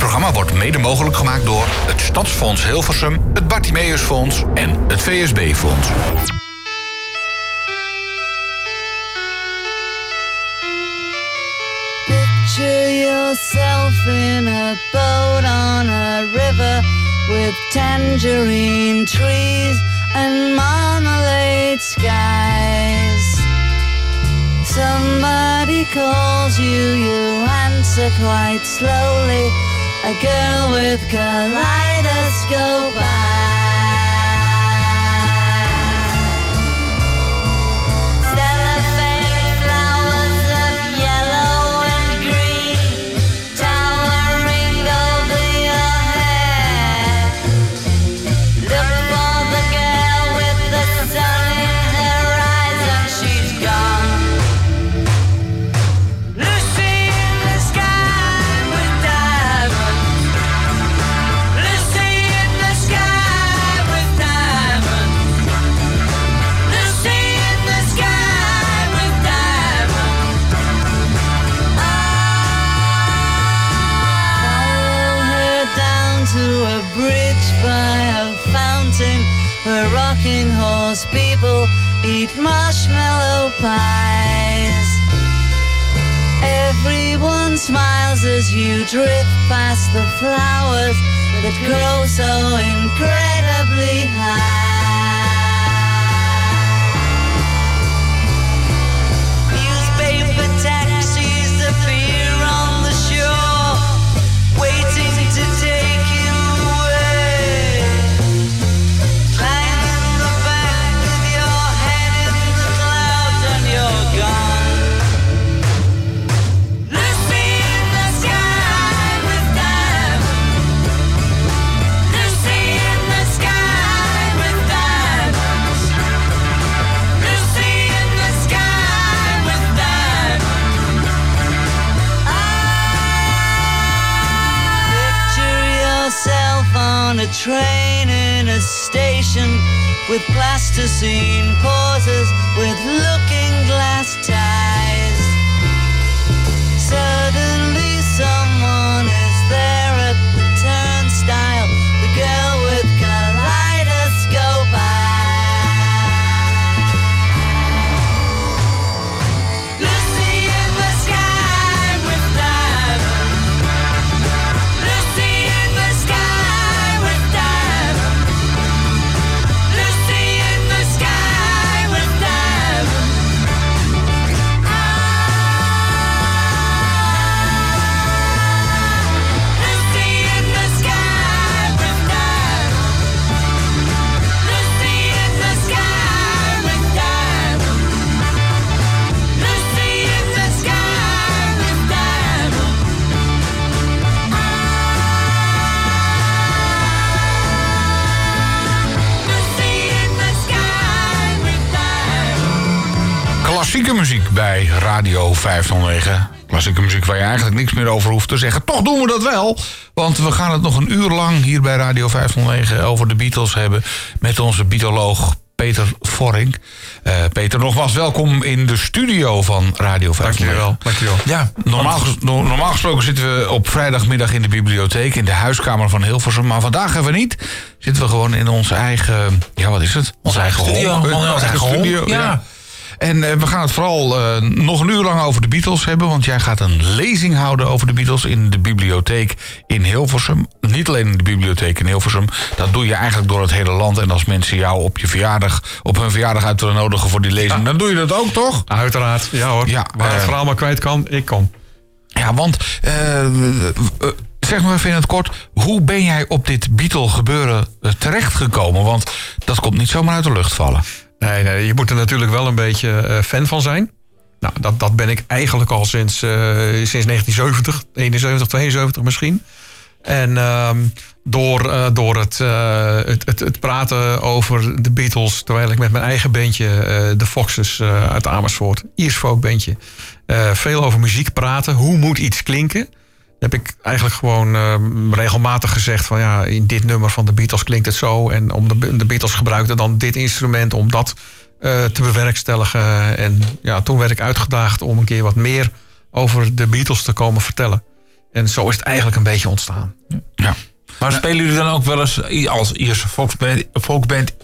programma wordt mede mogelijk gemaakt door het Stadsfonds Hilversum, het Bartimeusfonds en het VSB-fonds. Picture yourself in a boat on a river with tangerine trees and marmalade skies. Somebody calls you, you answer quite slowly. A girl with kaleidoscope eyes. Eat marshmallow pies. Everyone smiles as you drift past the flowers that grow so incredibly high. Train in a station with plasticine pauses with looking glass Klassieke muziek bij Radio 509. Klassieke muziek waar je eigenlijk niks meer over hoeft te zeggen. Toch doen we dat wel. Want we gaan het nog een uur lang hier bij Radio 509 over de Beatles hebben. Met onze Beatoloog Peter Vorink. Eh, Peter, nogmaals welkom in de studio van Radio 509. Dankjewel. Ja, normaal, ges- no- normaal gesproken zitten we op vrijdagmiddag in de bibliotheek... in de huiskamer van Hilversum. Maar vandaag hebben we niet. Zitten we gewoon in onze eigen... Ja, wat is het? Onze eigen studio. hol. Eigen studio, ja. ja. En eh, we gaan het vooral eh, nog een uur lang over de Beatles hebben. Want jij gaat een lezing houden over de Beatles in de bibliotheek in Hilversum. Niet alleen in de bibliotheek in Hilversum. Dat doe je eigenlijk door het hele land. En als mensen jou op je verjaardag, op hun verjaardag uit willen nodigen voor die lezing, dan doe je dat ook, toch? Uiteraard, ja hoor. Ja, Waar het eh, verhaal maar kwijt kan, ik kom. Ja, want zeg maar even in het kort, hoe ben jij op dit Beatle gebeuren terechtgekomen? Want dat komt niet zomaar uit de lucht vallen. Nee, je moet er natuurlijk wel een beetje eh, fan van zijn. Nou, dat, dat ben ik eigenlijk al sinds, eh, sinds 1970, 71, 72 misschien. En ehm, door, eh, door het, het, het, praten over de Beatles... terwijl ik met mijn eigen bandje, de Foxes uit Amersfoort... Iers folk bandje, veel over muziek praten. Hoe moet iets klinken? Heb ik eigenlijk gewoon eh, regelmatig gezegd van ja, in dit nummer van de Beatles klinkt het zo. En om de, Beatles gebruikten dan dit instrument om dat eh, te bewerkstelligen. En ja, toen werd ik uitgedaagd om een keer wat meer over de Beatles te komen vertellen. En zo is het eigenlijk een beetje ontstaan. Ja. Maar spelen jullie dan ook wel eens als Ierse folkband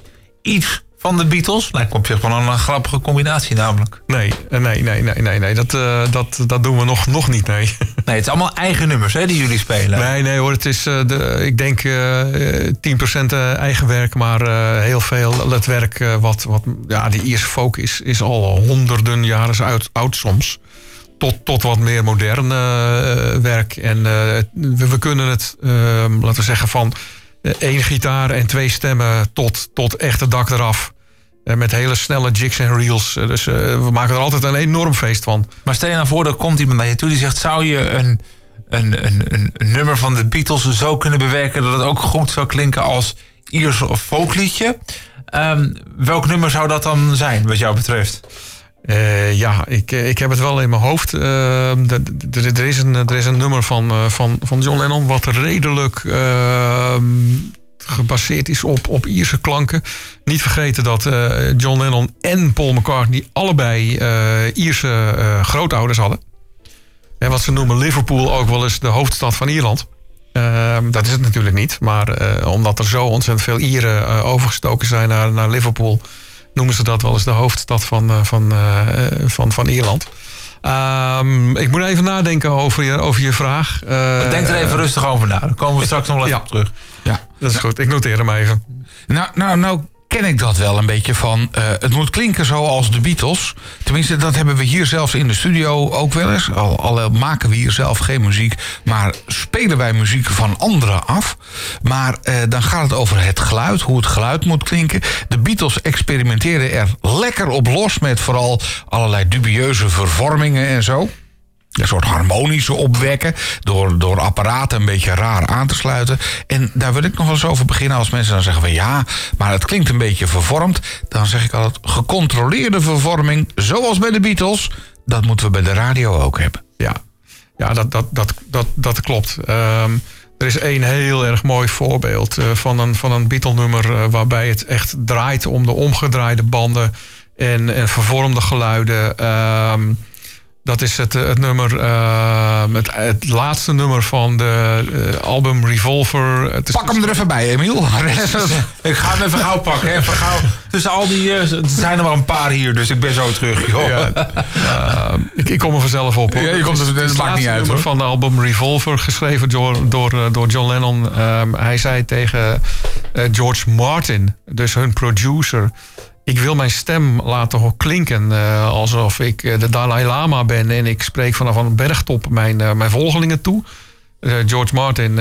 iets van de Beatles? Lijkt me op zich wel een grappige combinatie namelijk. Nee, eh, nee, nee, nee, nee, nee. Dat, eh, dat, dat doen we nog, nog niet, nee. Nee, het zijn allemaal eigen nummers hè, die jullie spelen. Nee, nee hoor. Het is, eh, de, ik denk eh, eh, 10% eigen werk, maar eh, heel veel het werk eh, wat, wat ja, die Ierse folk is, is al honderden jaren oud, oud soms. Tot, tot wat meer modern eh, werk. En eh, we, we kunnen het, eh, laten we zeggen, van eh, één gitaar en twee stemmen tot, tot echt het dak eraf. Eh, met hele snelle jigs en reels. Eh, dus eh, we maken er altijd een enorm feest van. Maar stel je nou voor, er komt iemand naar je toe die zegt... zou je een, een, een, een, nummer van de Beatles zo kunnen bewerken... dat het ook goed zou klinken als Iers of folkliedje? Ehm, welk nummer zou dat dan zijn, wat jou betreft? Ja, ik, ik heb het wel in mijn hoofd. D- er, is een, er is een nummer van, van, van John Lennon wat redelijk eh, gebaseerd is op, op Ierse klanken. Niet vergeten dat eh, John Lennon en Paul McCartney allebei eh, Ierse eh, grootouders hadden. En wat ze noemen Liverpool ook wel eens de hoofdstad van Ierland. Eh, dat is het natuurlijk niet. Maar omdat er zo ontzettend veel Ieren overgestoken zijn naar, naar Liverpool noemen ze dat wel eens de hoofdstad van, van, van, van Ierland. Ehm, ik moet even nadenken over je, over je vraag. Eh, Denk er even rustig over na. Dan komen we straks nog wel even ja. op terug. Ja. Dat is goed, ik noteer hem even. Nou, nou, nou ken ik dat wel een beetje van... eh, het moet klinken zoals de Beatles. Tenminste, dat hebben we hier zelfs in de studio ook wel eens. Al, al maken we hier zelf geen muziek... maar spelen wij muziek van anderen af. Maar eh, dan gaat het over het geluid, hoe het geluid moet klinken. De Beatles experimenteren er lekker op los... met vooral allerlei dubieuze vervormingen en zo. Een soort harmonische opwekken. Door, door apparaten een beetje raar aan te sluiten. En daar wil ik nog wel eens over beginnen. Als mensen dan zeggen van ja, maar het klinkt een beetje vervormd. Dan zeg ik altijd gecontroleerde vervorming. Zoals bij de Beatles. Dat moeten we bij de radio ook hebben. Ja, ja dat, dat, dat, dat, dat klopt. Ehm, er is één heel erg mooi voorbeeld eh, van een, van een Beatle-nummer... eh, waarbij het echt draait om de omgedraaide banden en, en vervormde geluiden. Ehm, dat is het, het nummer, ehm, het, het laatste nummer van de eh, album Revolver. Het is Pak hem er even bij, Emiel. Ik ga hem even gauw pakken. Even gauw. Tussen al die... eh, er zijn er maar een paar hier, dus ik ben zo terug. Joh. Ja, ik, ik kom er vanzelf op. hoor. Ja, je komt er- Het het maakt niet uit, nummer hoor. Van de album Revolver, geschreven door, door, door John Lennon. Ehm, hij zei tegen George Martin, dus hun producer... Ik wil mijn stem laten klinken eh, alsof ik eh, de Dalai Lama ben... en ik spreek vanaf een bergtop mijn, eh, mijn volgelingen toe. George Martin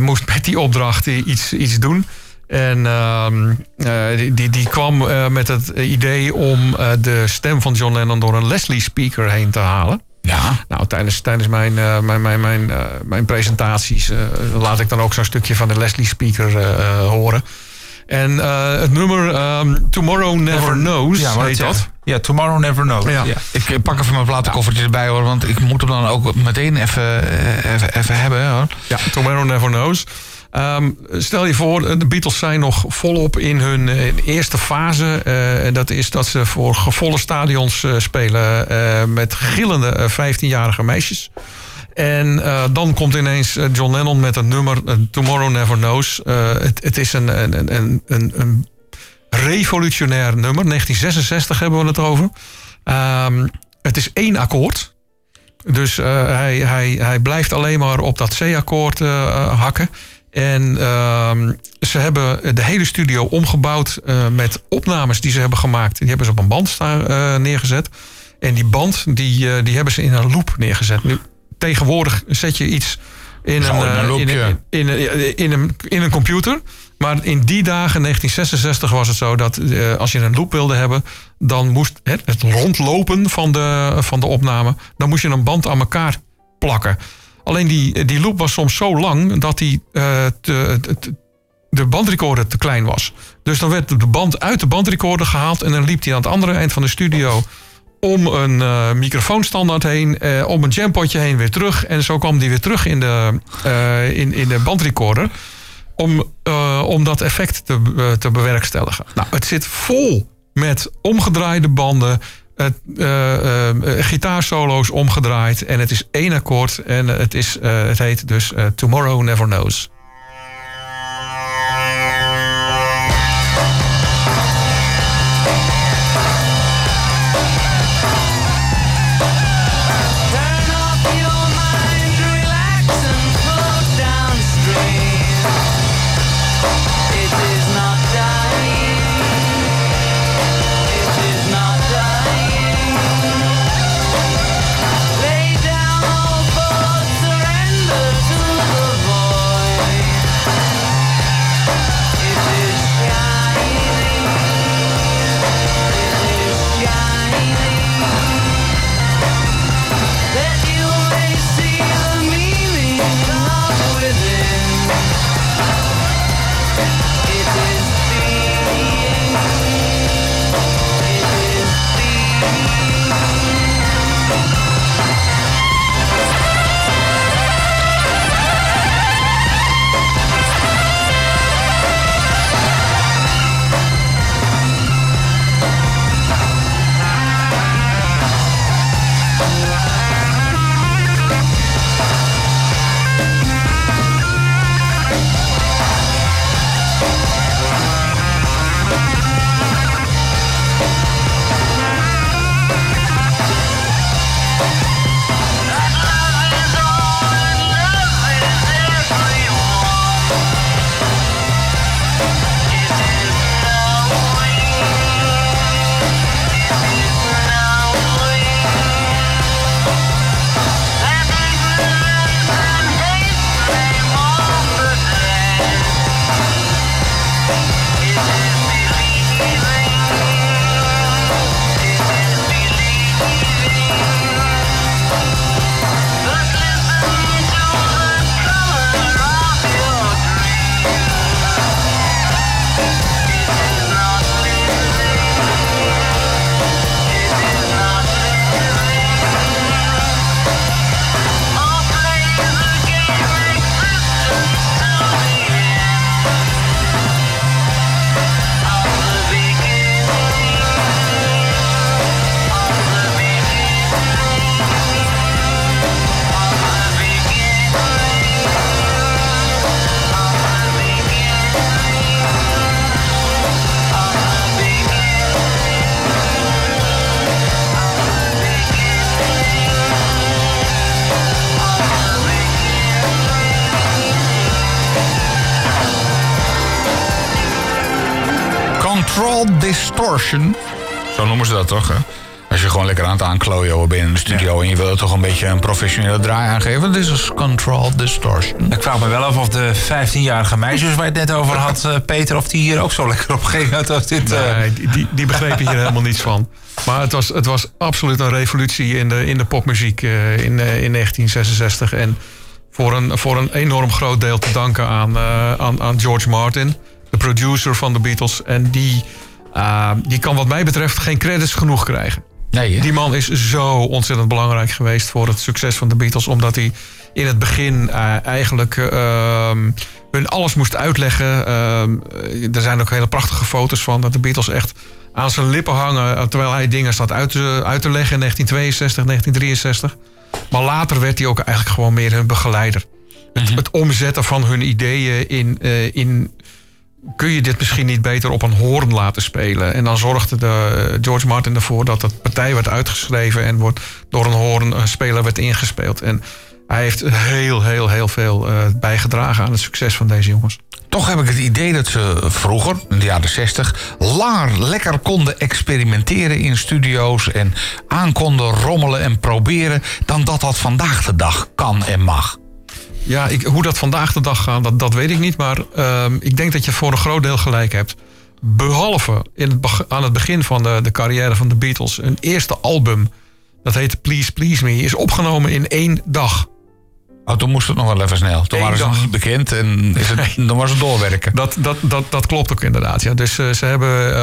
moest met die opdracht iets, iets doen... En ehm, eh, die, die, die kwam met het idee om de stem van John Lennon door een Leslie speaker heen te halen. Ja, Nou, tijdens, tijdens mijn, mijn, mijn, mijn, mijn presentaties laat ik dan ook zo'n stukje van de Leslie speaker horen. En eh, het nummer ehm, Tomorrow Never Knows Ja, heet dat. Ja, Tomorrow Never Knows. Ja. Ja. ik eh, pak even mijn platenkoffertje erbij hoor. Want ik moet hem dan ook meteen even, eh, even, even hebben hoor. Ja, Tomorrow Never Knows. Ehm, stel je voor, de Beatles zijn nog volop in hun eerste fase. En dat is dat ze voor volle stadions spelen met gillende eh, 15-jarige meisjes. En eh, dan komt ineens eh, John Lennon met een nummer, eh, Tomorrow Never Knows. Het, het is een, een, een, een, een revolutionair nummer. 1966 hebben we het over. Ehm, het is één akkoord. Dus hij, hij, hij blijft alleen maar op dat C-akkoord hakken. En ehm, ze hebben de hele studio omgebouwd met opnames die ze hebben gemaakt. Die hebben ze op een band neergezet. En die band die, die hebben ze in een loop neergezet. Nu, tegenwoordig zet je iets in een, computer. Maar in die dagen, 1966, was het zo dat eh, als je een loop wilde hebben, dan moest het, het rondlopen van de, van de opname, dan moest je een band aan elkaar plakken. Alleen die, die loop was soms zo lang dat die, eh, te, te- de bandrecorder te klein was. Dus dan werd de band uit de bandrecorder gehaald en dan liep die aan het andere eind van de studio om een eh, microfoonstandaard heen, eh, om een jampotje heen weer terug. En zo kwam die weer terug in de, eh, in, in de bandrecorder. Om, om dat effect te, te bewerkstelligen. Nou, het zit vol met omgedraaide banden, gitaarsolo's omgedraaid. En het is één akkoord. En het, is, het heet dus Tomorrow Never Knows. Distortion. Zo noemen ze dat toch, hè? Als je gewoon lekker aan het aanklooien bent in de studio... en je wil er toch een beetje een professionele draai aangeven... dit is dus Control Distortion. Ik vraag me wel af of de 15-jarige meisjes waar je het net over had, eh, Peter, of die hier ook zo lekker op gingen als dit. eh, Nee, die, die, die begrepen hier helemaal niets van. Maar het was, het was absoluut een revolutie in de, in de popmuziek eh, in, eh, in 1966. En voor een, voor een enorm groot deel te danken aan, eh, aan, aan George Martin, de producer van de Beatles. En die, die kan wat mij betreft geen credits genoeg krijgen. Nee? Die man is zo ontzettend belangrijk geweest voor het succes van de Beatles. Omdat hij in het begin eh, eigenlijk eh, ehm, hun alles moest uitleggen. Ehm, eh, er zijn ook hele prachtige foto's van dat de Beatles echt aan zijn lippen hangen. eh, Terwijl hij dingen staat uit te, uit te leggen in 1962, 1963. Maar later werd hij ook eigenlijk gewoon meer hun begeleider. Het, het omzetten van hun ideeën in, in kun je dit misschien niet beter op een hoorn laten spelen? En dan zorgde de, eh, George Martin ervoor dat het partij werd uitgeschreven en wordt door een hoornspeler werd ingespeeld. En hij heeft heel, heel, heel veel eh, bijgedragen aan het succes van deze jongens. Toch heb ik het idee dat ze vroeger, in de jaren 60, langer lekker konden experimenteren in studio's en aan konden rommelen en proberen dan dat dat vandaag de dag kan en mag. Ja, ik, hoe dat vandaag de dag gaat, dat, dat weet ik niet. Maar ehm, ik denk dat je voor een groot deel gelijk hebt. Behalve in het, aan het begin van de, de carrière van de Beatles. Een eerste album, dat heet Please Please Me, is opgenomen in één dag. Oh, toen moest het nog wel even snel. Toen Eén waren ze dag. nog niet bekend en is het, dan was het doorwerken. Dat, dat, dat, dat klopt ook inderdaad. Ja. Dus eh, ze hebben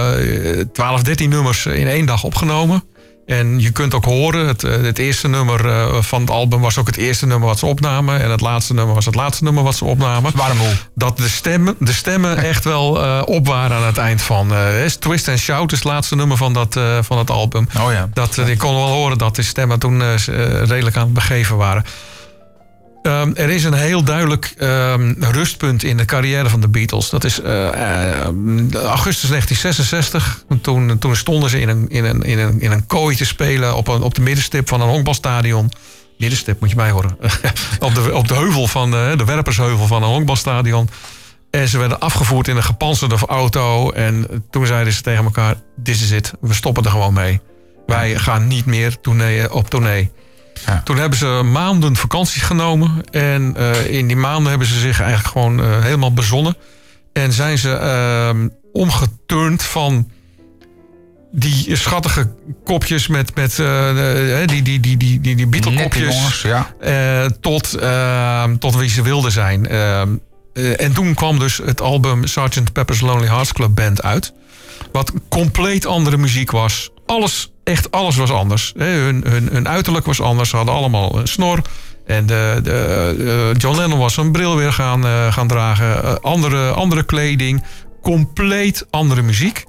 eh 12, 13 nummers in één dag opgenomen. En je kunt ook horen, het, eh, het eerste nummer eh, van het album was ook het eerste nummer wat ze opnamen. En het laatste nummer was het laatste nummer wat ze opnamen. Waarom moe? Dat de stemmen, de stemmen echt wel eh, op waren aan het eind van. is Twist and Shout is het laatste nummer van dat, van het album. Oh ja. Dat, ik kon wel horen dat de stemmen toen redelijk aan het begeven waren. Ehm, er is een heel duidelijk ehm, rustpunt in de carrière van de Beatles. Dat is eh, eh, augustus 1966. Toen, toen stonden ze in een, in, een, in, een, in een kooi te spelen op, op de middenstip van een honkbalstadion. Middenstip moet je mij horen. op, de, op de heuvel van eh, de werpersheuvel van een honkbalstadion. En ze werden afgevoerd in een gepantserde auto. En toen zeiden ze tegen elkaar: Dit is het, we stoppen er gewoon mee. Wij gaan niet meer op tournee. Ja. Toen hebben ze maanden vakanties genomen. En eh, in die maanden hebben ze zich eigenlijk gewoon eh, helemaal bezonnen. En zijn ze ehm, omgeturnd van die schattige kopjes met, met eh, die, die, die, die, die, die Beatle-kopjes. ja. tot, ehm, tot wie ze wilden zijn. Ehm, eh, en toen kwam dus het album Sgt. Pepper's Lonely Hearts Club Band uit. Wat compleet andere muziek was. Alles, echt alles was anders. Hun, hun, uiterlijk was anders. Ze hadden allemaal een snor. En de, de, John Lennon was een bril weer gaan, eh, gaan dragen. Eh, andere, andere kleding. Compleet andere muziek.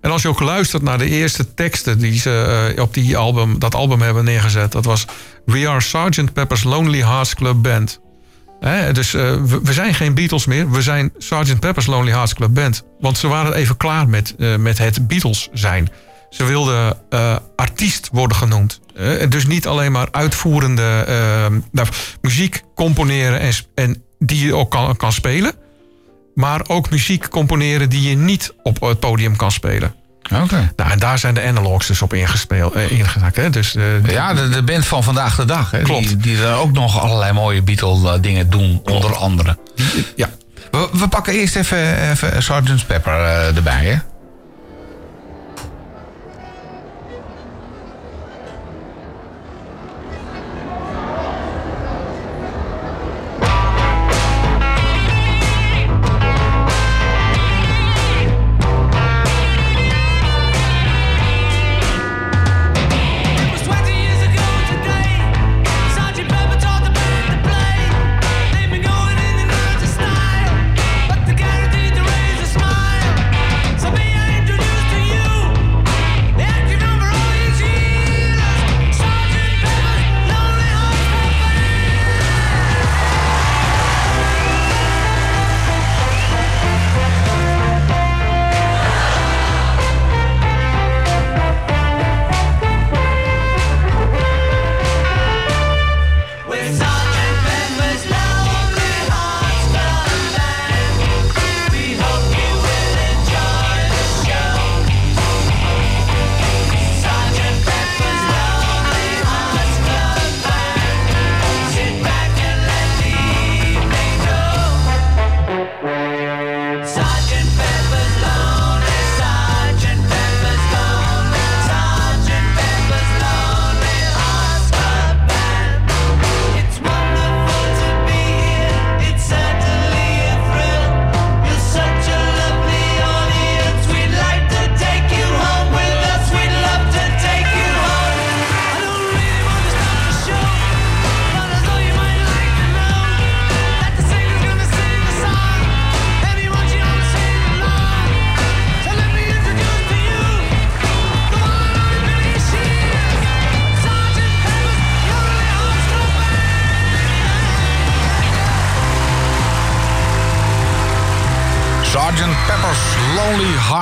En als je ook luistert naar de eerste teksten die ze eh, op die album, dat album hebben neergezet, dat was We are Sgt. Pepper's Lonely Hearts Club Band. Dus we, zijn geen Beatles meer, we zijn Sgt. Pepper's Lonely Hearts Club Band. Want ze waren even klaar met, met het Beatles zijn. Ze wilden eh, artiest worden genoemd. Eh, dus niet alleen maar uitvoerende eh, nou, muziek componeren en, en die je ook kan, kan spelen. Maar ook muziek componeren die je niet op het podium kan spelen. Oké. Nou, en daar zijn de analogs dus op ingespeeld, eh, ingezakt. Hè? Dus, Ja, de, de band van vandaag de dag. Hè, Klopt. Die, die er ook nog allerlei mooie Beatle-dingen doen, onder andere. ja. We, we pakken eerst even, even Sgt. Pepper erbij, hè?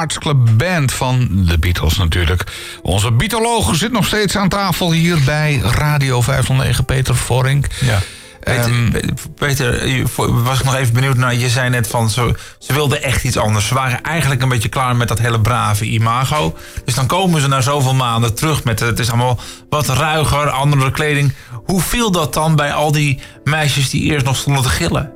Hearts Club Band van de Beatles natuurlijk. Onze Beatoloog zit nog steeds aan tafel hier bij Radio 509, Peter Vorink. Ja. Ehm, Peter, voor- was ik nog even benieuwd naar. Je zei net van ze, ze wilden echt iets anders. Ze waren eigenlijk een beetje klaar met dat hele brave imago. Dus dan komen ze na zoveel maanden terug met het is allemaal wat ruiger, andere kleding. Hoe viel dat dan bij al die meisjes die eerst nog stonden te gillen?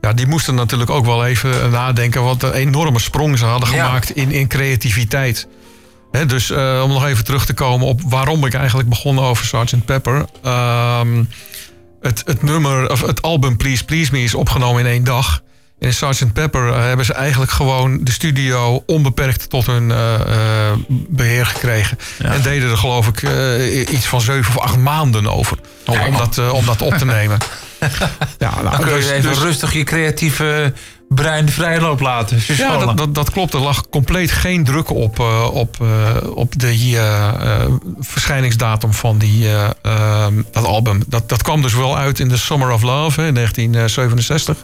Ja, die moesten natuurlijk ook wel even nadenken wat een enorme sprong ze hadden Ja. gemaakt in, in creativiteit. Dus eh, om nog even terug te komen op waarom ik eigenlijk begon over Sgt. Pepper. Ehm, het, het nummer, of het album Please Please Me is opgenomen in één dag. En in Sgt. Pepper eh, hebben ze eigenlijk gewoon de studio onbeperkt tot hun eh, eh, beheer gekregen. En deden er geloof ik eh, iets van zeven of acht maanden over. Om, om, dat, eh, om dat op te nemen. ja, nou, Dan kun je dus- even dus- rustig je creatieve brein de vrijloop laten. ja, dat, dat, dat klopt. Er lag compleet geen druk op, eh, op, eh, op de eh, verschijningsdatum van die, eh, ehm, dat album. Dat, dat kwam dus wel uit in The Summer of Love in 1967.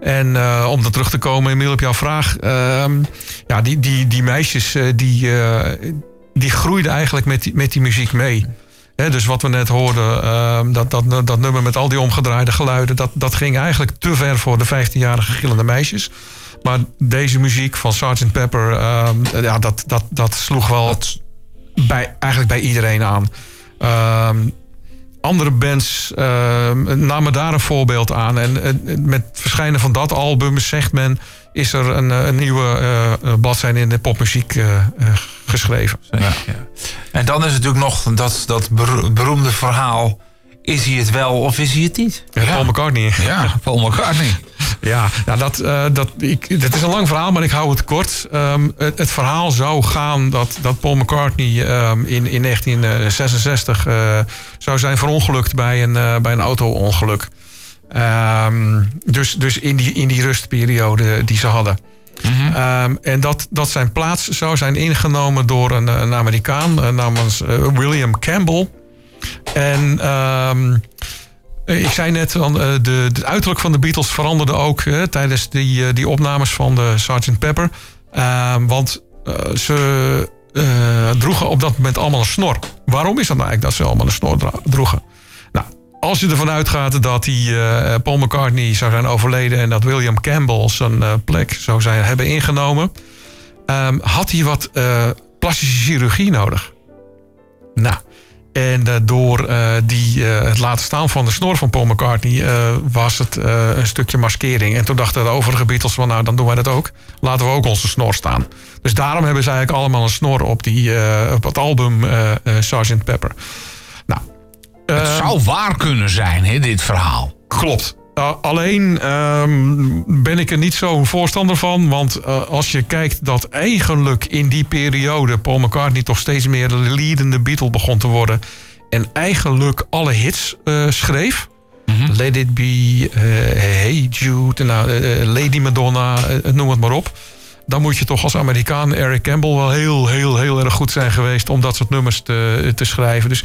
En om dan terug te komen, Emiel, op jouw vraag. ehm, ja, die, die, die meisjes die, die groeiden eigenlijk met die, met die muziek mee. Dus wat we net hoorden, ehm, dat, dat, dat nummer met al die omgedraaide geluiden... Dat, dat ging eigenlijk te ver voor de 15-jarige gillende meisjes. Maar deze muziek van Sgt. Pepper, ehm, ja, dat, dat, dat sloeg wel bij, eigenlijk bij iedereen aan. Ehm, andere bands namen daar een voorbeeld aan. En met het verschijnen van dat album, zegt men, is er een, eh, een nieuwe eh, eh, bladzijde in de popmuziek eh, eh, geschreven. Ja. En dan is het natuurlijk nog dat, dat ber- beroemde verhaal. Is hij het wel of is hij het niet? Ja. Paul McCartney. Ja, Paul McCartney. Ja, nou dat, eh, dat, ik, dat is een lang verhaal, maar ik hou het kort. Ehm, het, het verhaal zou gaan dat, dat Paul McCartney ehm, in, in 1966 eh, zou zijn verongelukt bij een, eh, bij een auto-ongeluk. Ehm, dus dus in, die, in die rustperiode die ze hadden. Ehm, en dat, dat zijn plaats zou zijn ingenomen door een, een Amerikaan eh, namens eh, William Campbell. En ehm, eh, ik zei net, eh, de, de uiterlijk van de Beatles veranderde ook tijdens die, die opnames van de Sgt. Pepper. Want ze droegen op dat moment allemaal een snor. Waarom is dat nou eigenlijk dat ze allemaal een snor droegen? Als je ervan uitgaat dat die eh, Paul McCartney zou zijn overleden... en dat William Campbell zijn eh, plek zou zijn hebben ingenomen... ehm, had hij wat eh, plastische chirurgie nodig. Nou, en door die, het laten staan van de snor van Paul McCartney... was het een stukje maskering. En toen dachten de overige Beatles nou, dan doen wij dat ook. Laten we ook onze snor staan. Dus daarom hebben ze eigenlijk allemaal een snor op, die, op het album Sgt. Pepper. Het eh, zou waar kunnen zijn, hè, dit verhaal. Klopt. Uh, alleen ehm, ben ik er niet zo'n voorstander van. Want eh, als je kijkt dat eigenlijk in die periode Paul McCartney toch steeds meer de leadende Beatle begon te worden. En eigenlijk alle hits eh, schreef. Let It Be, eh, Hey Jude, nou, Lady Madonna, noem het maar op. Dan moet je toch als Amerikaan Eric Campbell wel heel, heel, heel erg goed zijn geweest om dat soort nummers te, te schrijven. Dus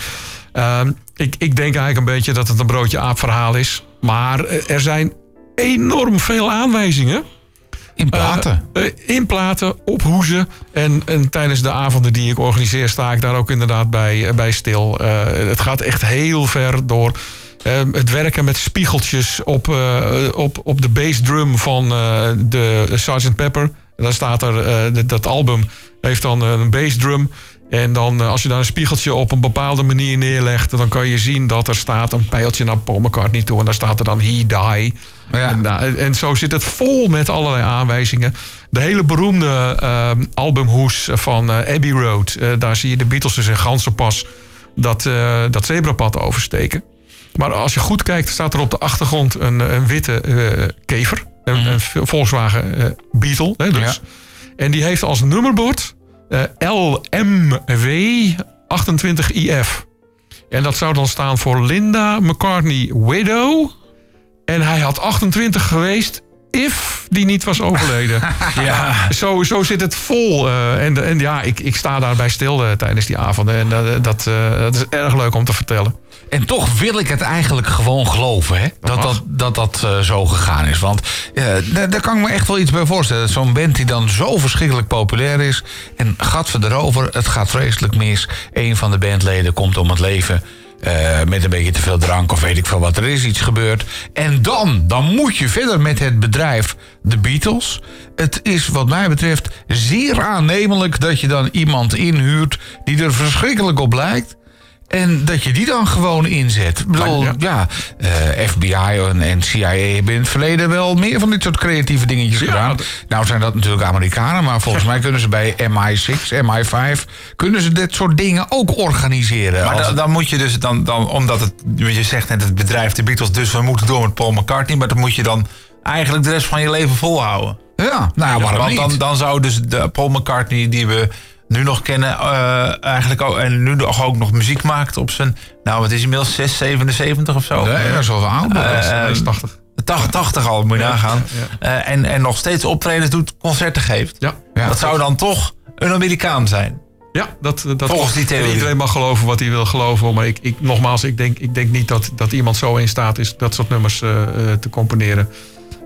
ehm, ik, ik denk eigenlijk een beetje dat het een broodje aap verhaal is. Maar eh, er zijn enorm veel aanwijzingen. In platen. Eh, eh, in platen, op hoezen. En, en tijdens de avonden die ik organiseer, sta ik daar ook inderdaad bij, eh, bij stil. Eh, het gaat echt heel ver door. eh, het werken met spiegeltjes op, eh, op, op de bassdrum van eh, de Sgt. Pepper. En dan staat er, eh, dat- dat album heeft dan een bassdrum. En dan, eh, als je daar een spiegeltje op een bepaalde manier neerlegt... dan kan je zien dat er staat een pijltje naar Paul McCartney toe. En daar staat er dan He Die. Ja. En, en zo zit het vol met allerlei aanwijzingen. De hele beroemde eh, albumhoes van eh, Abbey Road. daar zie je de Beatles dus in Gansenpas dat, dat zebrapad oversteken. Maar als je goed kijkt, staat er op de achtergrond een, een witte kever. Een, een Volkswagen Beetle. Hè, dus. En die heeft als nummerbord eh, LMW 28IF. En dat zou dan staan voor Linda McCartney Widow. En hij had 28 geweest if die niet was overleden. ja. Zo, zo zit het vol. eh, en, en ja, ik, ik sta daarbij stil eh, tijdens die avonden. En dat, dat, eh, dat is erg leuk om te vertellen. En toch wil ik het eigenlijk gewoon geloven, hè? Dat dat, dat, dat eh, zo gegaan is. Want eh, daar, kan ik me echt wel iets bij voorstellen. Zo'n band die dan zo verschrikkelijk populair is. En gat erover, het gaat vreselijk mis. Een van de bandleden komt om het leven. Eh, met een beetje te veel drank of weet ik veel wat. Er is iets gebeurd. En dan, dan moet je verder met het bedrijf de Beatles. Het is wat mij betreft zeer aannemelijk dat je dan iemand inhuurt die er verschrikkelijk op lijkt. En dat je die dan gewoon inzet. Ik bedoel, Ja. ja, eh, FBI en, en CIA hebben in het verleden wel meer van dit soort creatieve dingetjes Ja, gedaan. Nou zijn dat natuurlijk Amerikanen, maar volgens mij kunnen ze bij MI6, MI5, kunnen ze dit soort dingen ook organiseren. Maar dan, dan moet je dus, dan, dan, omdat het, je zegt net het bedrijf de Beatles, dus we moeten door met Paul McCartney. Maar dan moet je dan eigenlijk de rest van je leven volhouden. Ja, nou waarom Want niet? dan, dan zou dus de Paul McCartney die we nu nog kennen, eh, eigenlijk ook, en nu nog ook nog muziek maakt op zijn, nou wat is inmiddels 6, 77 of zo? Nee, dat is wel zo oud. Eh, is 80. 80, 80 al, moet je nagaan. Eh, en, en nog steeds optredens doet, concerten geeft. Ja. Ja. dat zou dan toch een Amerikaan zijn. Ja, dat, dat Volgens die theorie. En Iedereen mag geloven wat hij wil geloven. Maar ik, ik, nogmaals, ik denk, ik denk niet dat, dat iemand zo in staat is dat soort nummers eh, eh, te componeren.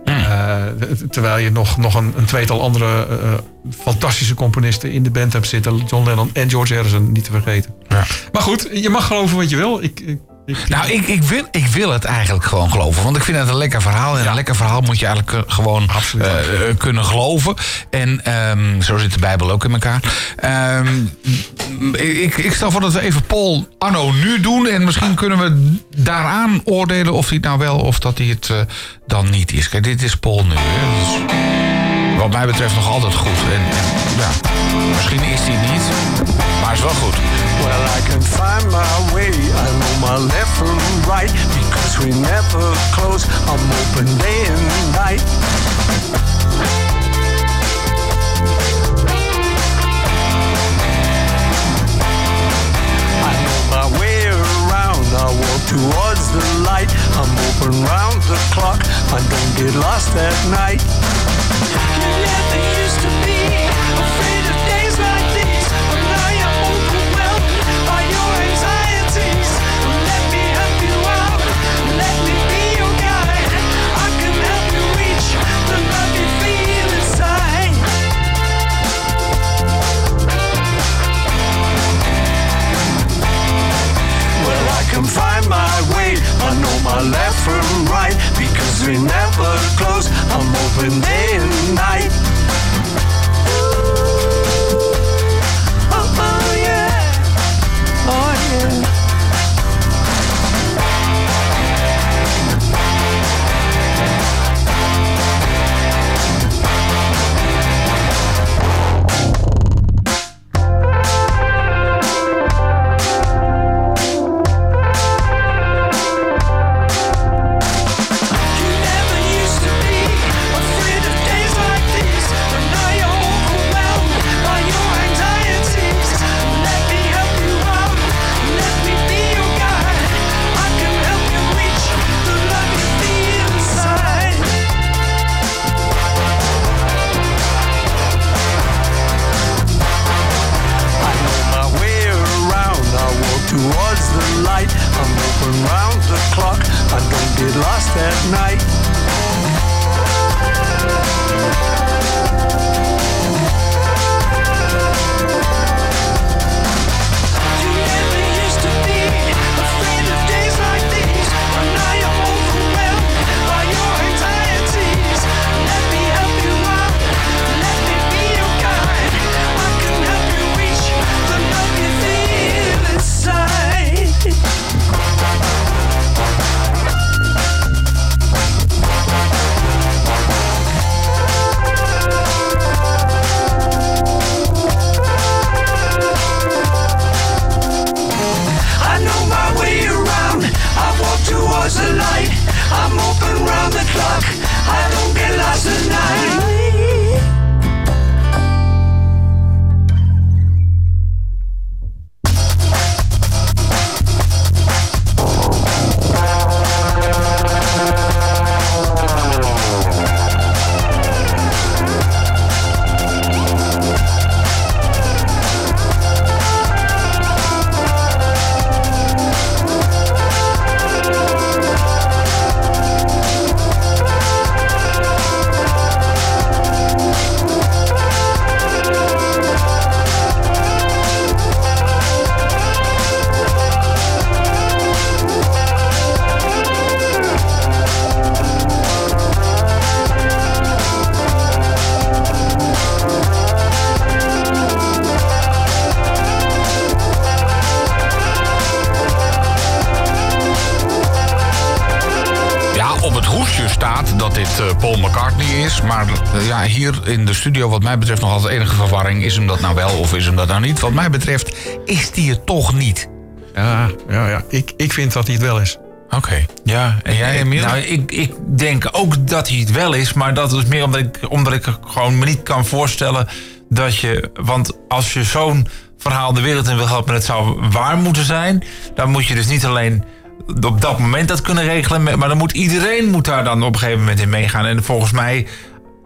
Eh, terwijl je nog, nog een, een tweetal andere eh, fantastische componisten in de band hebt zitten. John Lennon en George Harrison, niet te vergeten. Ja. Maar goed, je mag geloven wat je wil. Ik, ik- Nou, ik, ik, wil, ik wil het eigenlijk gewoon geloven. Want ik vind het een lekker verhaal. En een lekker verhaal moet je eigenlijk eh, gewoon eh, eh, kunnen geloven. En ehm, zo zit de Bijbel ook in elkaar. Ehm, ik, ik stel voor dat we even Paul anno nu doen. En misschien kunnen we daaraan oordelen of hij het nou wel of dat hij het dan niet is. Kijk, dit is Paul nu. Hè. Dus wat mij betreft nog altijd goed. En, ja, misschien is het niet. Maar is wel goed. Well, I can find my way. I know my left from right because we never close. I'm open day and night. I know my way around. I walk towards the light. I'm open round the clock. I don't get lost at night. We never close. I'm open hier in de studio, wat mij betreft, nog altijd enige verwarring. Is hem dat nou wel of is hem dat nou niet? Wat mij betreft is die het toch niet. Ja, ja, ja. Ik, ik vind dat hij het wel is. Oké. Ja, en jij, Emiel? Nou, ik, ik denk ook dat hij het wel is, maar dat is meer omdat ik, omdat ik gewoon me niet kan voorstellen dat je. Want als je zo'n verhaal de wereld in wil helpen en het zou waar moeten zijn, dan moet je dus niet alleen op dat moment dat kunnen regelen, maar dan moet iedereen moet daar dan op een gegeven moment in meegaan. En volgens mij,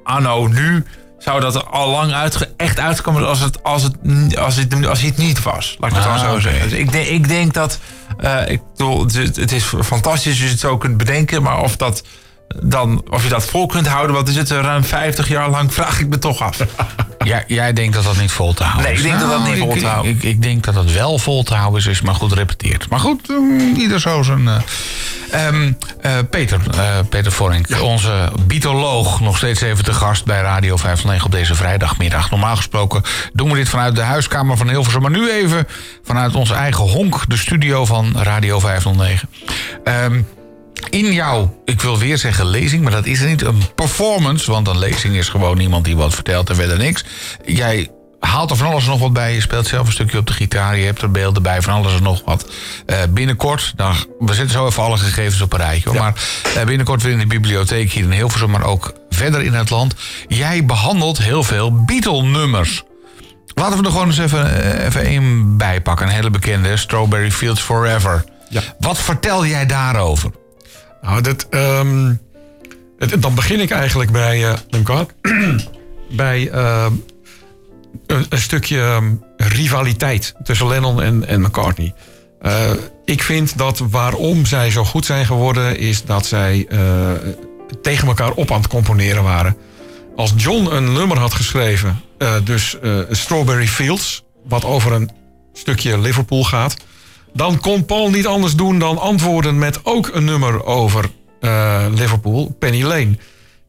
anno nu, zou dat er al lang uitge, echt uitkomen als het, als, het, als, het, als hij het niet was. Laat ik het Ah, dan zo zeggen. Dus ik, denk, ik denk dat. ik bedoel, het, het is fantastisch als je het zo kunt bedenken, maar of dat. Dan, of je dat vol kunt houden, wat is het, ruim 50 jaar lang, vraag ik me toch af. Ja, jij denkt dat dat niet vol te houden Nee, is. ik denk dat dat niet ik- vol te houden. Ik, ik denk dat het wel vol te houden is, is maar goed repeteerd. Maar goed, mm, ieder zo zijn... eh. Ehm, eh, Peter, eh, Peter Vorink, onze bietoloog, nog steeds even te gast bij Radio 509 op deze vrijdagmiddag. Normaal gesproken doen we dit vanuit de huiskamer van Hilversum, maar nu even vanuit onze eigen honk, de studio van Radio 509. Ehm, in jouw, ik wil weer zeggen lezing, maar dat is er niet, een performance. Want een lezing is gewoon iemand die wat vertelt en verder niks. Jij haalt er van alles en nog wat bij. Je speelt zelf een stukje op de gitaar. Je hebt er beelden bij, van alles en nog wat. Eh, binnenkort, dan, we zetten zo even alle gegevens op een rijtje. Hoor. Maar eh, binnenkort weer in de bibliotheek hier in Hilversum, maar ook verder in het land. Jij behandelt heel veel Beatle-nummers. Laten we er gewoon eens even, eh, even één bij pakken. Een hele bekende, Strawberry Fields Forever. Ja. Wat vertel jij daarover? Nou, dat, ehm, dan begin ik eigenlijk bij, dank u wel. bij ehm, een, stukje ehm, rivaliteit tussen Lennon en, en McCartney. Eh, ik vind dat waarom zij zo goed zijn geworden, is dat zij eh, tegen elkaar op aan het componeren waren. Als John een nummer had geschreven, dus Strawberry Fields, wat over een stukje Liverpool gaat, dan kon Paul niet anders doen dan antwoorden met ook een nummer over eh, Liverpool, Penny Lane.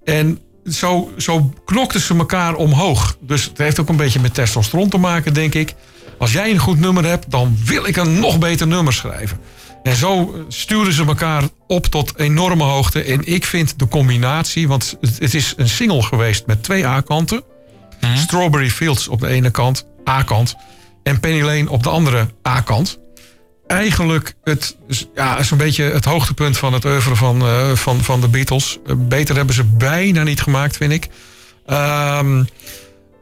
En zo, zo knokten ze elkaar omhoog. Dus het heeft ook een beetje met testosteron te maken, denk ik. Als jij een goed nummer hebt, dan wil ik een nog beter nummer schrijven. En zo sturen ze elkaar op tot enorme hoogte. En ik vind de combinatie, want het het is een single geweest met twee A-kanten. Strawberry Fields op de ene kant, A-kant. En Penny Lane op de andere A-kant. Eigenlijk het, ja, is een beetje het hoogtepunt van het oeuvre van, eh, van, van de Beatles. Eh, Beter hebben ze bijna niet gemaakt, vind ik. Ehm,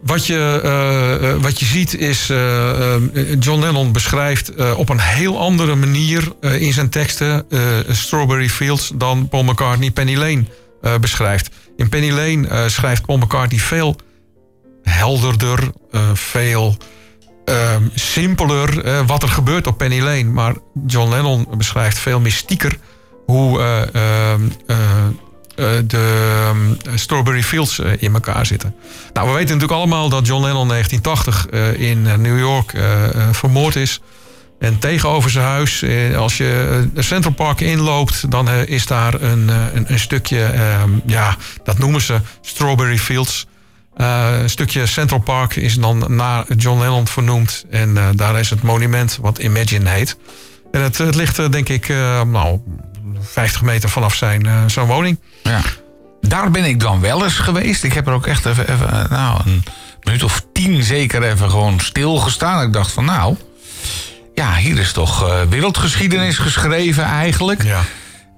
wat, je, eh, wat je ziet is, John Lennon beschrijft op een heel andere manier in zijn teksten Strawberry Fields dan Paul McCartney Penny Lane beschrijft. In Penny Lane schrijft Paul McCartney veel helderder, veel ehm, simpeler eh, wat er gebeurt op Penny Lane. Maar John Lennon beschrijft veel mystieker hoe eh, ehm, eh, de ehm, Strawberry Fields in elkaar zitten. Nou, we weten natuurlijk allemaal dat John Lennon 1980 eh, in New York vermoord is. En tegenover zijn huis, als je Central Park inloopt, dan is daar een, een, stukje, ja, dat noemen ze Strawberry Fields. Eh, een stukje Central Park is dan naar John Lennon vernoemd. En eh, daar is het monument wat Imagine heet. En het, het ligt, eh, denk ik, nou, 50 meter vanaf zijn, zijn woning. Ja. Daar ben ik dan wel eens geweest. Ik heb er ook echt even, even nou, een minuut of tien zeker even gewoon stilgestaan. Ik dacht van nou, ja, hier is toch wereldgeschiedenis geschreven eigenlijk. Ja,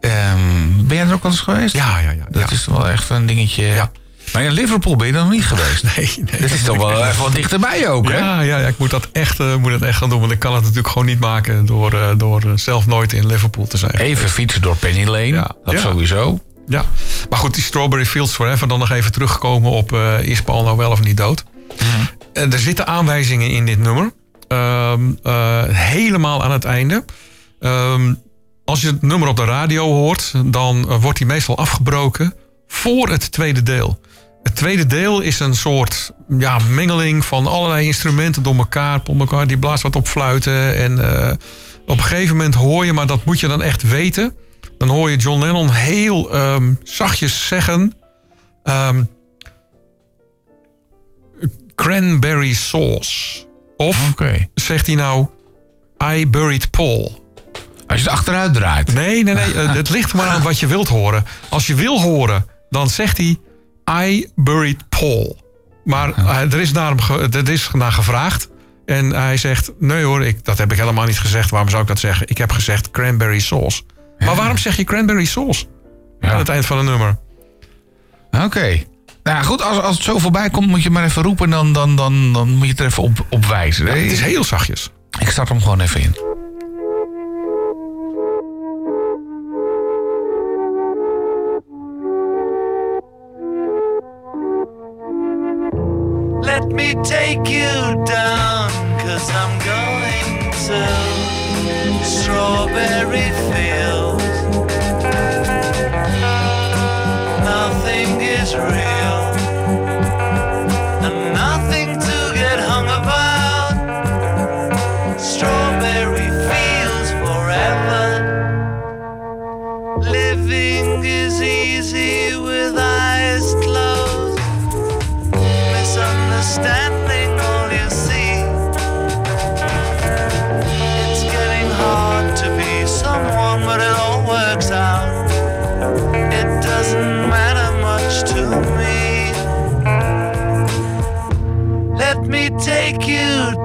Ehm, ben jij er ook wel eens geweest? ja, ja. ja, Dat ja. is wel echt een dingetje. Ja. Maar in Liverpool ben je dan nog niet geweest. Nee, nee. Dat is toch wel even wat dichterbij ook, hè? Ja, ja, ja, ik moet dat, echt, eh, moet dat echt gaan doen. Want ik kan het natuurlijk gewoon niet maken door, eh, door eh, zelf nooit in Liverpool te zijn. Even fietsen door Penny Lane, Ja. dat Ja. sowieso. Ja, maar goed, die Strawberry Fields Forever, dan nog even teruggekomen op is Paul nou wel of niet dood? Eh, er zitten aanwijzingen in dit nummer. Ehm, eh, helemaal aan het einde. Ehm, als je het nummer op de radio hoort, dan wordt die meestal afgebroken voor het tweede deel. Het tweede deel is een soort ja, mengeling van allerlei instrumenten door elkaar. Paul elkaar die blaast wat op fluiten. En eh, op een gegeven moment hoor je, maar dat moet je dan echt weten. Dan hoor je John Lennon heel ehm, zachtjes zeggen. ehm, cranberry sauce. Of zegt hij nou I buried Paul. Als je het achteruit draait. Nee, nee, nee. eh, het ligt maar aan wat je wilt horen. Als je wil horen, dan zegt hij I buried Paul. Maar eh, er, is naar hem ge- er is naar gevraagd. En hij zegt, nee hoor, ik, dat heb ik helemaal niet gezegd. Waarom zou ik dat zeggen? Ik heb gezegd cranberry sauce. Maar waarom zeg je cranberry sauce? Ja. Aan het eind van een nummer. Oké. Nou goed, als, als het zo voorbij komt, moet je maar even roepen. Dan, dan, dan, dan moet je het er even op, op wijzen. Het is heel zachtjes. Ik start hem gewoon even in. Let me take you down, cause I'm going to Strawberry Fields. Nothing is real,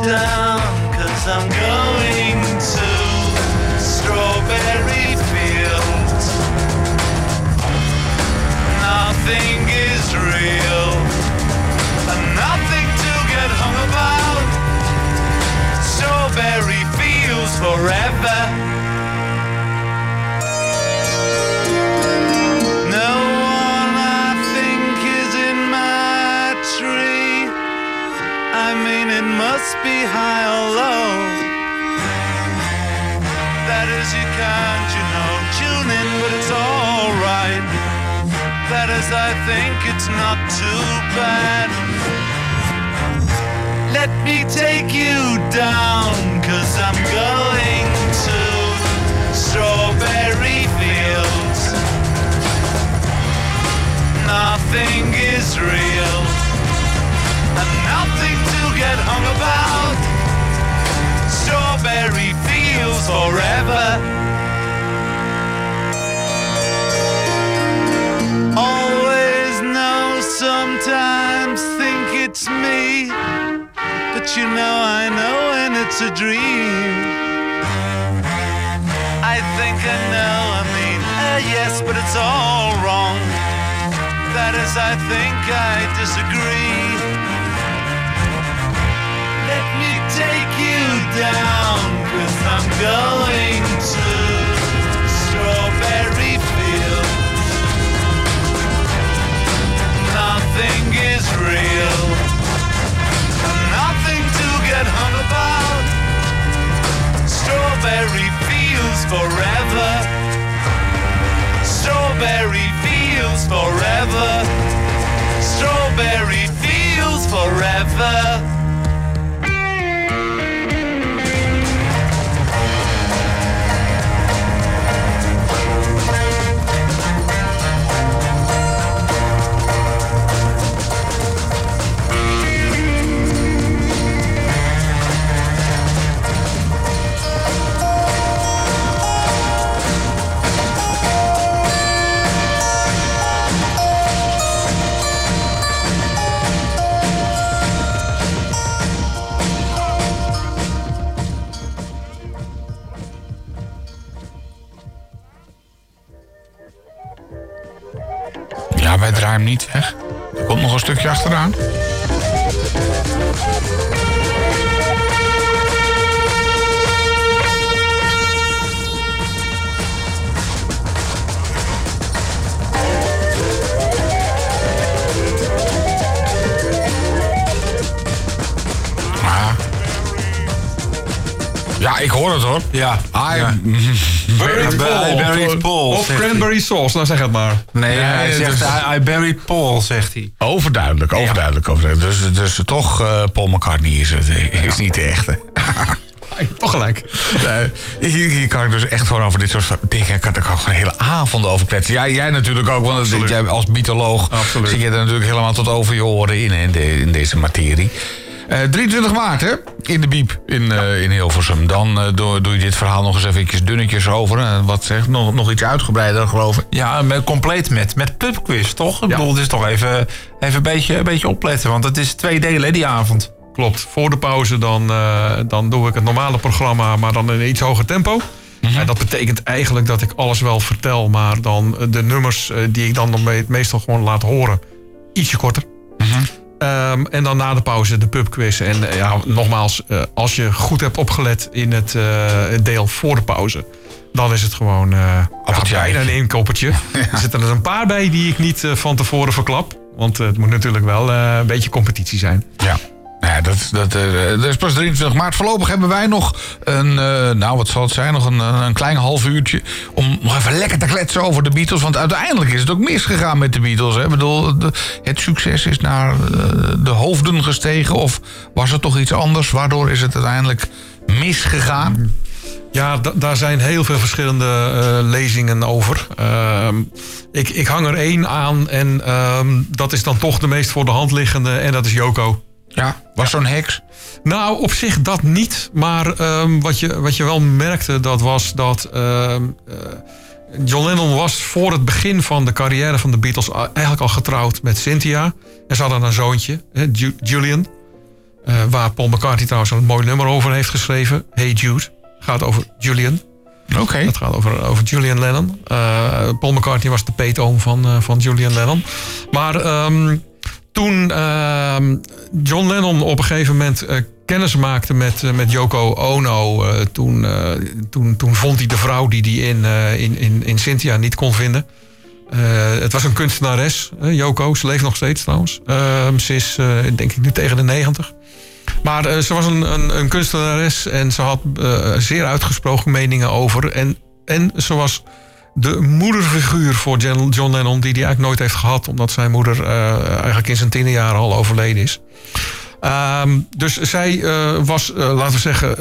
down, must be high or low. That is, you can't, you know, tune in, but it's alright. That is, I think it's not too bad. Let me take you down, cause I'm going to Strawberry Fields. Nothing is real, and nothing get hung about. Strawberry Fields forever. Always know, sometimes think it's me. But you know, I know when it's a dream. I think I know, I mean, uh, yes, but it's all wrong. That is, I think I disagree. Down, cause I'm going to Strawberry Fields. Nothing is real, nothing to get hung about. Strawberry fields forever. Strawberry fields forever. Strawberry fields forever. Niet weg. Er komt nog een stukje achteraan. Ja, ik hoor het hoor. Ja. Ja. Buried I buried Paul. Of cranberry sauce, nou zeg het maar. Nee, hij zegt dus- I, I buried Paul, zegt hij. Overduidelijk, overduidelijk. overduidelijk. Dus, dus toch, eh, Paul McCartney is het. eh, Is niet de echte. Toch gelijk. Nee, hier, hier kan ik dus echt gewoon over dit soort dingen... kan ik ook gewoon hele avonden over kletsen. Ja, jij natuurlijk ook, want Absoluut. jij als mytholoog... Absoluut. zit je er natuurlijk helemaal tot over je oren in, hè, in, de- in deze materie. Eh, 23 maart, hè? In de Biep in, eh, in Hilversum. Dan eh, doe, doe je dit verhaal nog eens even dunnetjes over. eh, wat zegt, nog, nog iets uitgebreider, geloof ik. Ja, met, compleet met, met pubquiz, toch? Ik bedoel, het is toch even, even een, beetje, een beetje opletten. Want het is twee delen, hè, die avond. Klopt. Voor de pauze dan, eh, dan doe ik het normale programma, maar dan in een iets hoger tempo. En dat betekent eigenlijk dat ik alles wel vertel, maar dan de nummers eh, die ik dan meestal gewoon laat horen, ietsje korter. Ehm, en dan na de pauze de pubquiz. En eh, ja, nogmaals, eh, als je goed hebt opgelet in het, eh, het deel voor de pauze, dan is het gewoon ja, bijna een inkoppertje. Er zitten er een paar bij die ik niet van tevoren verklap. Want het moet natuurlijk wel een beetje competitie zijn. Ja. Ja, dat, eh, dat is pas 23 maart. Voorlopig hebben wij nog een, eh, nou wat zal het zijn, nog een, een klein half uurtje... om nog even lekker te kletsen over de Beatles. Want uiteindelijk is het ook misgegaan met de Beatles. Hè? Ik bedoel, het succes is naar eh, de hoofden gestegen. Of was het toch iets anders? Waardoor is het uiteindelijk misgegaan? Ja, da- daar zijn heel veel verschillende eh, lezingen over. Ehm, ik, ik hang er één aan en ehm, dat is dan toch de meest voor de hand liggende en dat is Yoko. Ja, was zo'n heks? Nou, op zich dat niet. Maar ehm, wat, je, wat je wel merkte, dat was dat ehm, eh, John Lennon was voor het begin van de carrière van de Beatles eigenlijk al getrouwd met Cynthia. En ze hadden een zoontje, hè, Julian. eh, waar Paul McCartney trouwens een mooi nummer over heeft geschreven. Hey Jude. Gaat over Julian. Oké. Dat gaat over, over Julian Lennon. Eh, Paul McCartney was de peetoom van, van Julian Lennon. Maar ehm, toen ehm, John Lennon op een gegeven moment eh, kennis maakte met, eh, met Yoko Ono... eh, toen, toen, toen vond hij de vrouw die hij in, eh, in, in, in Cynthia niet kon vinden. Het was een kunstenares, Yoko. Ze leeft nog steeds trouwens. Ehm, ze is, denk ik, nu tegen de 90. Maar ze was een, een, een kunstenares en ze had zeer uitgesproken meningen over. En, en ze was de moederfiguur voor John Lennon, die hij eigenlijk nooit heeft gehad, omdat zijn moeder eh, eigenlijk in zijn tienerjaren al overleden is. Ehm, dus zij eh, was, eh, laten we zeggen,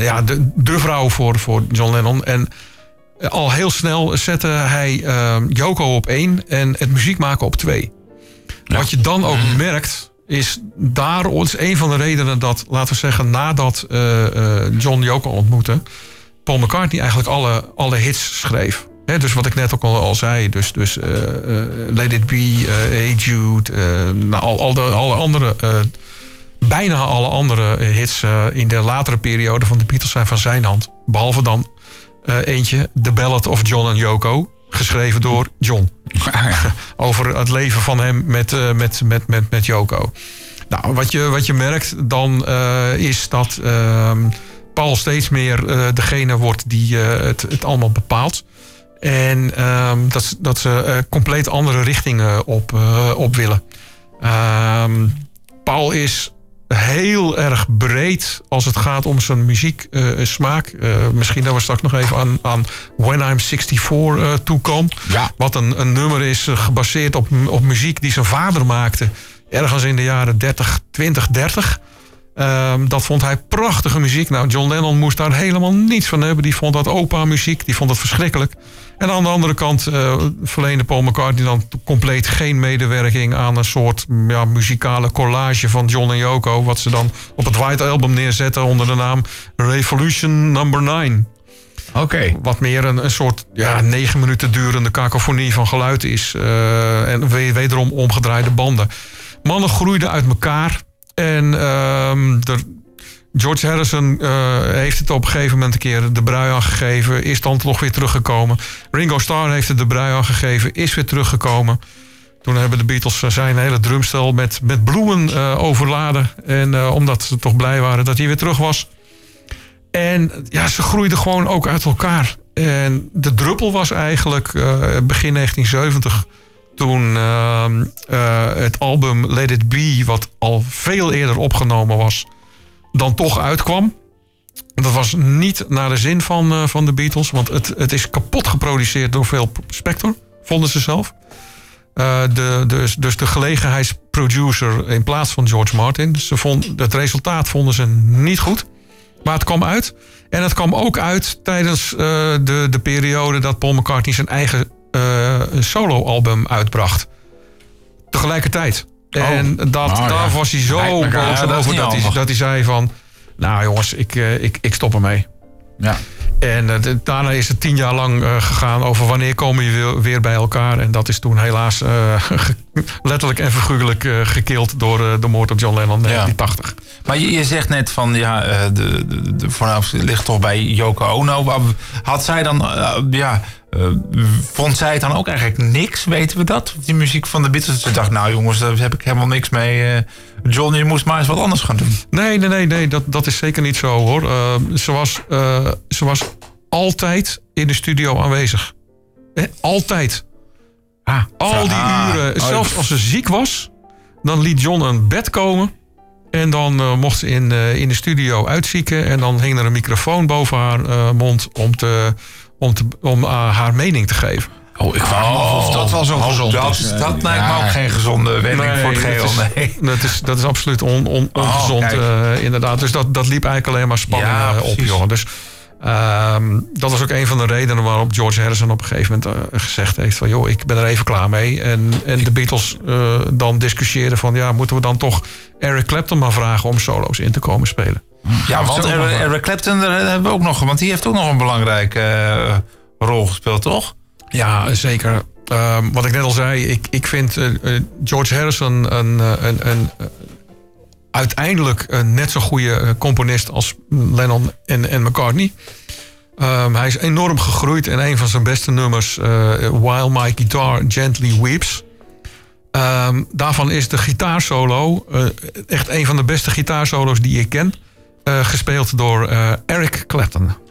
ja, de, de vrouw voor, voor John Lennon. En al heel snel zette hij eh, Yoko op één en het muziek maken op twee. Wat je dan ook merkt, is daar is een van de redenen dat, laten we zeggen, nadat John Yoko ontmoette, Paul McCartney eigenlijk alle, alle hits schreef. Dus wat ik net ook al, al zei, dus, dus eh, eh, Let It Be, Hey Jude, eh, nou, al, al de, alle andere, bijna alle andere hits in de latere periode van de Beatles zijn van zijn hand. Behalve dan eentje, The Ballad of John and Yoko, geschreven door John over het leven van hem met, met, met, met, met Yoko. Nou, wat je, wat je merkt dan is dat ehm, Paul steeds meer eh, degene wordt die eh, het, het allemaal bepaalt. En ehm, dat, ze- dat ze eh, compleet andere richtingen op, op willen. Ehm, Paul is heel erg breed als het gaat om zijn muzieksmaak. Eh misschien dat we straks nog even aan, aan When I'm 64 eh toekomen. Ja. Wat een, een nummer is gebaseerd op, op muziek die zijn vader maakte. Ergens in de jaren 30, 20, 30. Ehm, dat vond hij prachtige muziek. Nou, John Lennon moest daar helemaal niets van hebben. Die vond dat opa-muziek, die vond dat verschrikkelijk. En aan de andere kant eh, verleende Paul McCartney dan compleet geen medewerking aan een soort ja, muzikale collage van John en Yoko. Wat ze dan op het White Album neerzetten onder de naam Revolution Number 9. Oké. Wat meer een, een soort ja, negen minuten durende kakofonie van geluid is. eh, en we- wederom omgedraaide banden. Mannen groeiden uit elkaar. En ehm, George Harrison eh, heeft het op een gegeven moment een keer de brui aangegeven. Is dan toch weer teruggekomen. Ringo Starr heeft het de brui aangegeven. Is weer teruggekomen. Toen hebben de Beatles zijn hele drumstel met, met bloemen eh, overladen. En eh, omdat ze toch blij waren dat hij weer terug was. En ja, ze groeiden gewoon ook uit elkaar. En de druppel was eigenlijk begin 1970 toen ehm, eh, het album Let It Be, wat al veel eerder opgenomen was, dan toch uitkwam. Dat was niet naar de zin van, eh, van de Beatles, want het, het is kapot geproduceerd door Phil Spector, vonden ze zelf. Eh, de, dus, dus de gelegenheidsproducer in plaats van George Martin. Ze vond, het resultaat vonden ze niet goed. Maar het kwam uit. En het kwam ook uit tijdens de, de periode dat Paul McCartney zijn eigen eh, solo-album uitbracht. Tegelijkertijd. En dat, Nou ja. daar was hij zo boos ja, dat is over dat hij, dat hij zei van... Nou jongens, ik, eh, ik, ik stop ermee. Ja. En eh, daarna is het tien jaar lang gegaan over wanneer komen je weer- bij elkaar. En dat is toen helaas letterlijk en figuurlijk gekild door de moord op John Lennon in 1980. Maar je, je zegt net van ja, eh, de, de, de voornaamste ligt toch bij Yoko Ono. Had zij dan, eh, ja, eh, vond zij het dan ook eigenlijk niks? Weten we dat? Die muziek van de Beatles. Ze dacht, nou jongens, daar heb ik helemaal niks mee. Eh, John, je moest maar eens wat anders gaan doen. Nee, nee, nee, nee dat, dat is zeker niet zo hoor. Ze, was, ze was altijd in de studio aanwezig. Altijd. Ah, Al die ah, uren. oh, Zelfs als ze ziek was, dan liet John een bed komen. En dan eh, mocht ze in, eh, in de studio uitzieken. En dan hing er een microfoon boven haar eh, mond om, te, om, te, om haar mening te geven. Oh, ik vraag me af of dat wel zo Oh, gezond dat, is. dat lijkt me ja. ook geen gezonde wending voor het dat geheel. is, Nee. dat, is, dat is absoluut on, on- ongezond, kijk. eh, inderdaad. Dus dat, dat liep eigenlijk alleen maar spanning Ja, op, jongen. Dus ehm, dat was ook een van de redenen waarop George Harrison op een gegeven moment eh, gezegd heeft van... joh, ik ben er even klaar mee. En, en de Beatles eh, dan discussieerden van... ja, moeten we dan toch Eric Clapton maar vragen om solo's in te komen spelen? Ja, want Eric, Clapton daar hebben we ook nog, want die heeft ook nog een belangrijke eh, rol gespeeld, toch? Ja, zeker. Ehm, wat ik net al zei, ik, ik vind eh, eh, George Harrison een, eh, een, een, eh, uiteindelijk een net zo goede eh, componist als Lennon en, en McCartney. Ehm, hij is enorm gegroeid en een van zijn beste nummers, eh, While My Guitar Gently Weeps. Ehm, daarvan is de gitaarsolo, eh, echt een van de beste gitaarsolo's die ik ken, eh, gespeeld door eh, Eric Clapton.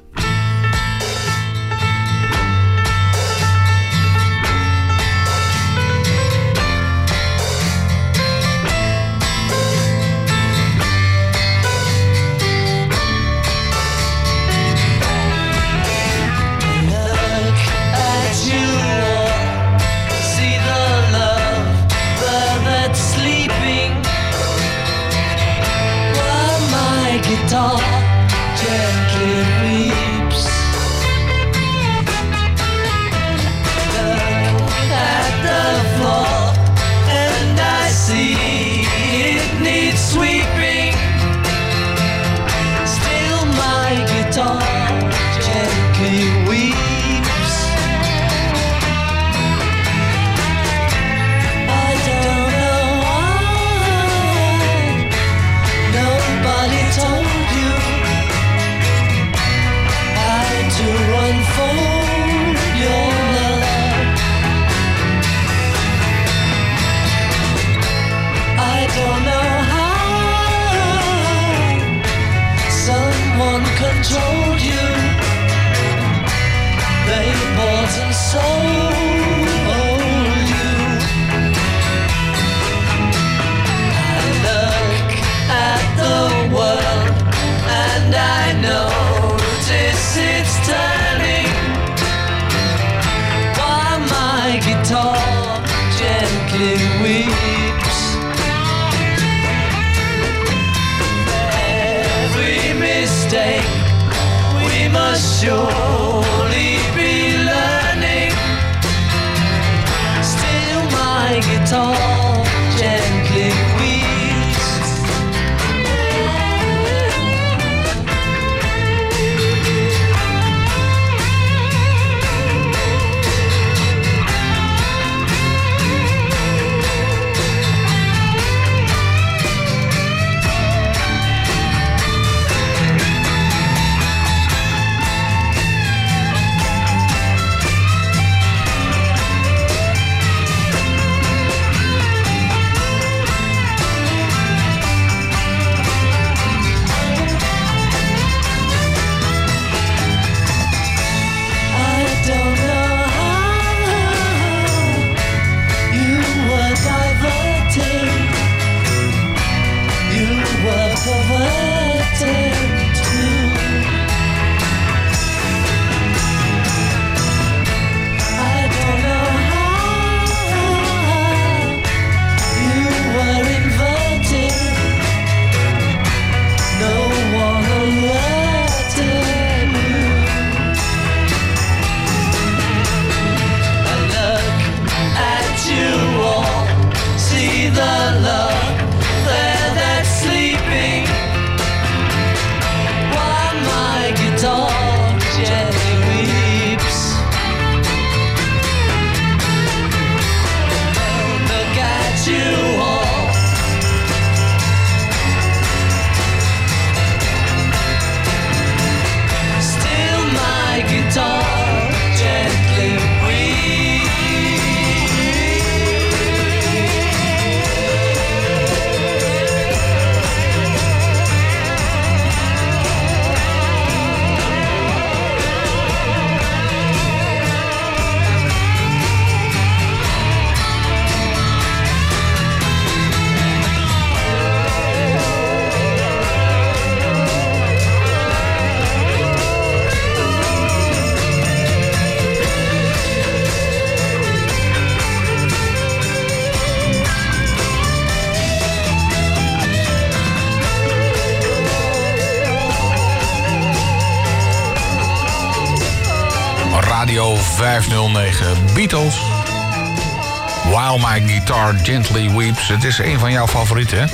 While My Guitar Gently Weeps. Het is een van jouw favorieten, hè?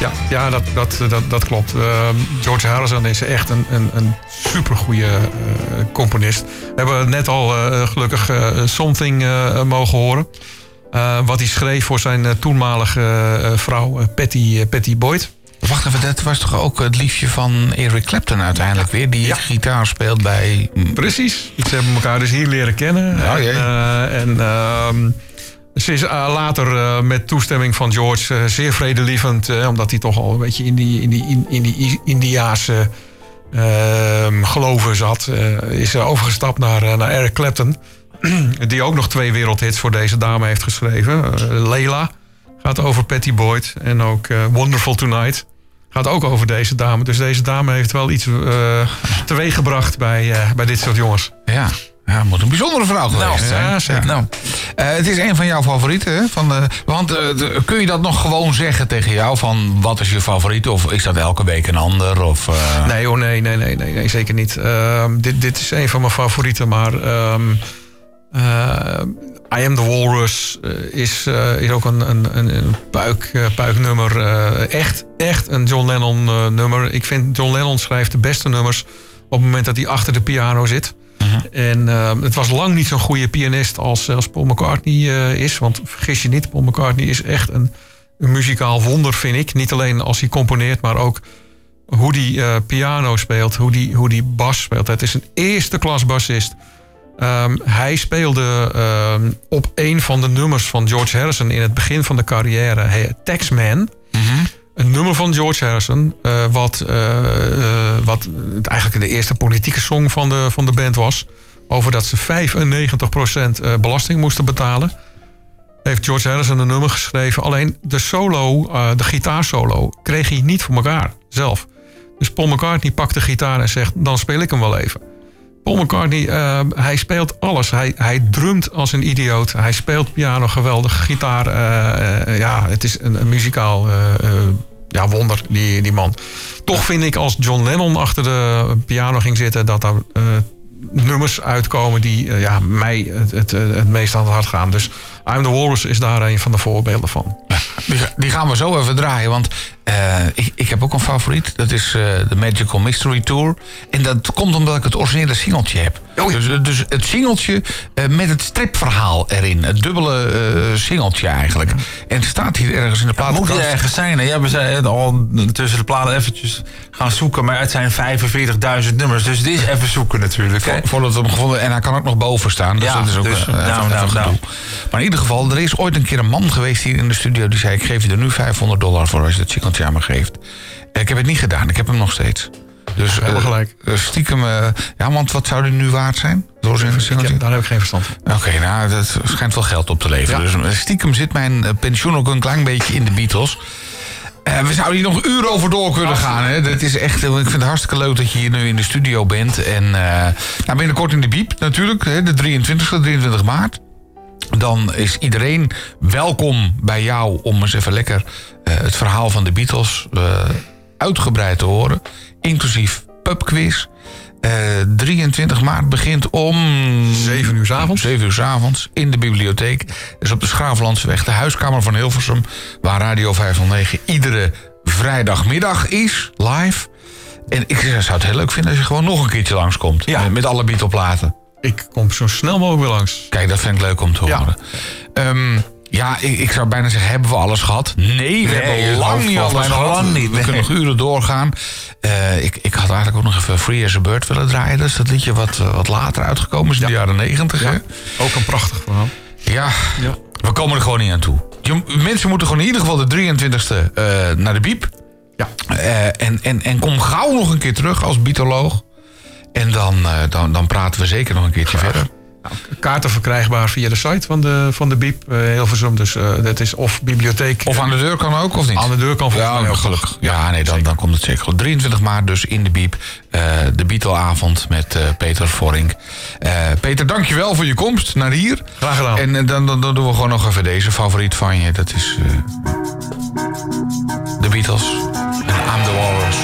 Ja, ja dat, dat, dat, dat klopt. Ehm, George Harrison is echt een, een, een supergoeie eh, componist. We hebben net al eh, gelukkig eh, Something eh, mogen horen. Eh, wat hij schreef voor zijn eh, toenmalige eh, vrouw eh, Patty, eh, Patty Boyd. Wacht even, dat was toch ook het liefje van Eric Clapton uiteindelijk weer? Die gitaar speelt bij... Precies. Ze hebben elkaar dus hier leren kennen. Ja, en jee. eh, en ehm, ze is eh, later eh, met toestemming van George eh, zeer vredelievend, omdat hij toch al een beetje in die, in die, in, in die Indiaanse ehm, geloven zat, is overgestapt naar, naar Eric Clapton. die ook nog twee wereldhits voor deze dame heeft geschreven. Leila gaat over Patty Boyd en ook Wonderful Tonight gaat ook over deze dame. Dus deze dame heeft wel iets teweeggebracht bij, bij dit soort jongens. Ja, ja het moet een bijzondere vrouw geweest Nou, zijn. ja. Nou, eh, het is een van jouw favorieten. Hè? Van, eh, want eh, kun je dat nog gewoon zeggen tegen jou? Van wat is je favoriet? Of is dat elke week een ander? Of, Nee, oh nee, nee, nee, nee, nee zeker niet. Ehm, dit, dit is een van mijn favorieten, maar ehm, eh, I Am The Walrus is, is ook een, een, een, puik, puiknummer. Echt, echt een John Lennon nummer. Ik vind John Lennon schrijft de beste nummers op het moment dat hij achter de piano zit. En ehm, het was lang niet zo'n goede pianist als, als Paul McCartney eh, is. Want vergis je niet, Paul McCartney is echt een, een muzikaal wonder, vind ik. Niet alleen als hij componeert, maar ook hoe die eh, piano speelt, hoe die, hoe die bas speelt. Het is een eerste klas bassist. Ehm, hij speelde ehm, op een van de nummers van George Harrison in het begin van de carrière, hey, Taxman. Een nummer van George Harrison, eh, wat, eh, eh, wat eigenlijk de eerste politieke song van de, van de band was. Over dat ze 95% eh, belasting moesten betalen. Heeft George Harrison een nummer geschreven. Alleen de solo, de gitaarsolo, kreeg hij niet voor elkaar zelf. Dus Paul McCartney pakt de gitaar en zegt: Dan speel ik hem wel even. Paul McCartney, eh, hij speelt alles. Hij, hij drumt als een idioot. Hij speelt piano geweldig. Gitaar, eh, eh, ja, het is een, een muzikaal ja, wonder, die, die man. Toch vind ik als John Lennon achter de piano ging zitten... dat daar nummers uitkomen die ja, mij het, het, het meest aan het hart gaan. Dus I'm the Walrus is daar een van de voorbeelden van. Die, die gaan we zo even draaien, want eh, ik, ik heb ook een favoriet. Dat is eh, de Magical Mystery Tour. En dat komt omdat ik het originele singeltje heb. Dus, dus het singeltje eh, met het stripverhaal erin. Het dubbele eh, singeltje eigenlijk. En het staat hier ergens in de Moet platenkast. er ergens zijn. hè? Ja, we zijn al tussen de platen eventjes gaan zoeken. Maar het zijn 45.000 nummers. Dus het is even zoeken natuurlijk. Hè? Vo- Voordat we hem gevonden En hij kan ook nog boven staan. Dus Ja, dat is ook dus, eh, even- nou, even nou, nou. Maar in ieder geval, er is ooit een keer een man geweest hier in de studio. Die zei, ik geef je er nu 500 dollar voor als je het singeltje aan me geeft. Ik heb het niet gedaan. Ik heb hem nog steeds. Dus Helemaal eh, gelijk. eh, stiekem... eh, ja, want wat zou die nu waard zijn? Door zijn heb, daar heb ik geen verstand van. Oké, nou, dat schijnt wel geld op te leveren. Ja. Dus stiekem zit mijn pensioen ook een klein beetje in de Beatles. We zouden hier nog uren over door kunnen gaan. Hè? Dat is echt, ik vind het hartstikke leuk dat je hier nu in de studio bent. En nou, binnenkort in de Biep natuurlijk, hè, de 23e, 23 maart. Dan is iedereen welkom bij jou om eens even lekker eh, het verhaal van de Beatles eh, uitgebreid te horen. Inclusief pubquiz. Eh 23 maart begint om... 7 uur 's avonds. 7 uur 's avonds in de bibliotheek. Dat is op de Schraaflandseweg, de huiskamer van Hilversum... waar Radio 509 iedere vrijdagmiddag is, live. En ik zou het heel leuk vinden als je gewoon nog een keertje langskomt. Ja. Met, met alle Beatle-platen. Ik kom zo snel mogelijk weer langs. Kijk, dat vind ik leuk om te Ja. horen. Ehm, ja, ik, ik zou bijna zeggen, hebben we alles gehad? Nee, we hebben lang niet alles gehad. lang niet, We kunnen nog uren doorgaan. Eh, ik, ik had eigenlijk ook nog even Free as a Bird willen draaien. Dat is dat liedje wat, eh, wat later uitgekomen is in de jaren negentig. hè? Ook een prachtig verhaal. Ja, Ja. we komen er gewoon niet aan toe. Je, mensen moeten gewoon in ieder geval de 23e eh, naar de Biep. Ja. En, en, en kom gauw nog een keer terug als bietoloog. En dan, eh, dan, dan praten we zeker nog een keertje verder. Kaarten verkrijgbaar via de site van de, van de BIEB eh, Hilversum. Dus eh, dat is of bibliotheek. Of aan de deur kan ook, of niet? Aan de deur kan volgens Ja, mij ook. gelukkig. Ja, nee, dan, dan komt het zeker goed. 23 maart dus in de Biep. eh, de Beatleavond met eh, Peter Vorink. Eh, Peter, dankjewel voor je komst naar hier. Graag gedaan. En eh, dan, dan, dan doen we gewoon nog even deze favoriet van je. Dat is eh, de Beatles en I'm the Walrus.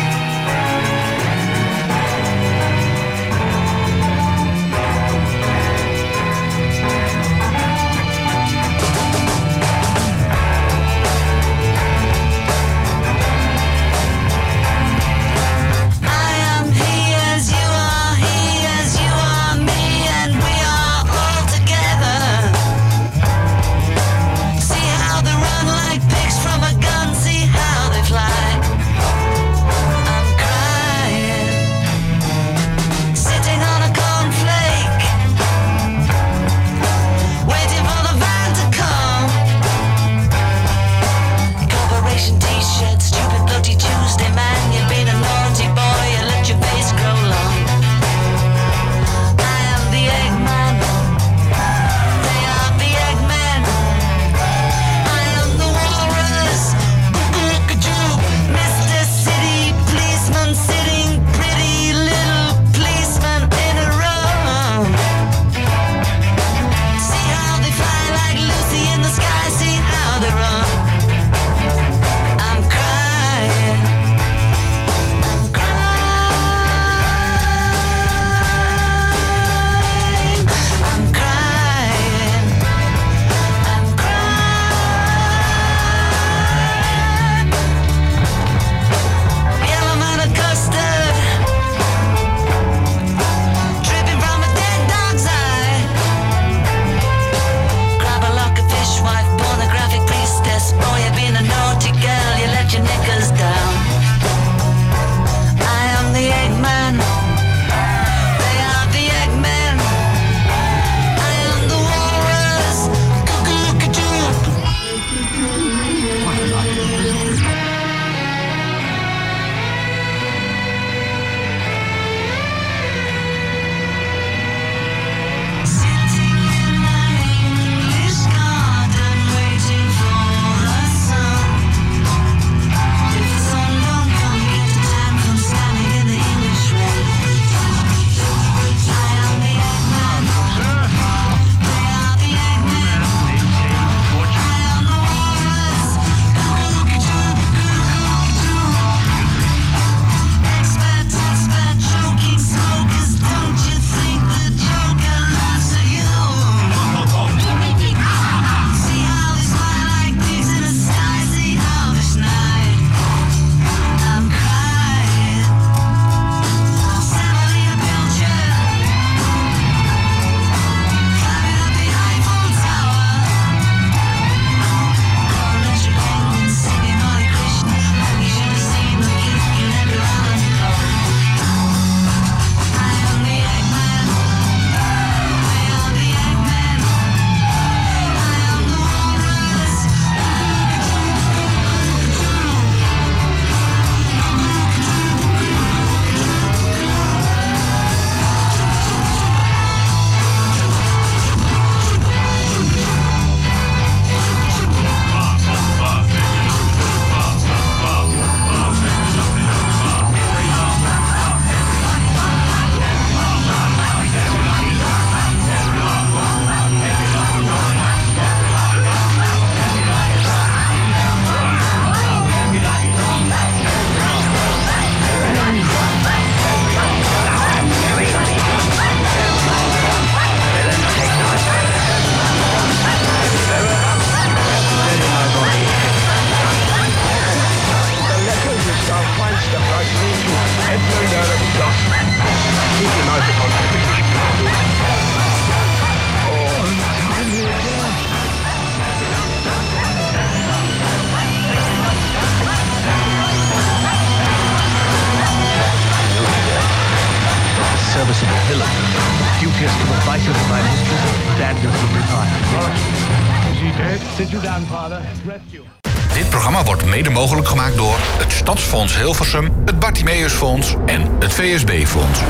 Stadsfonds Hilversum, het Bartimeusfonds en het VSB-fonds.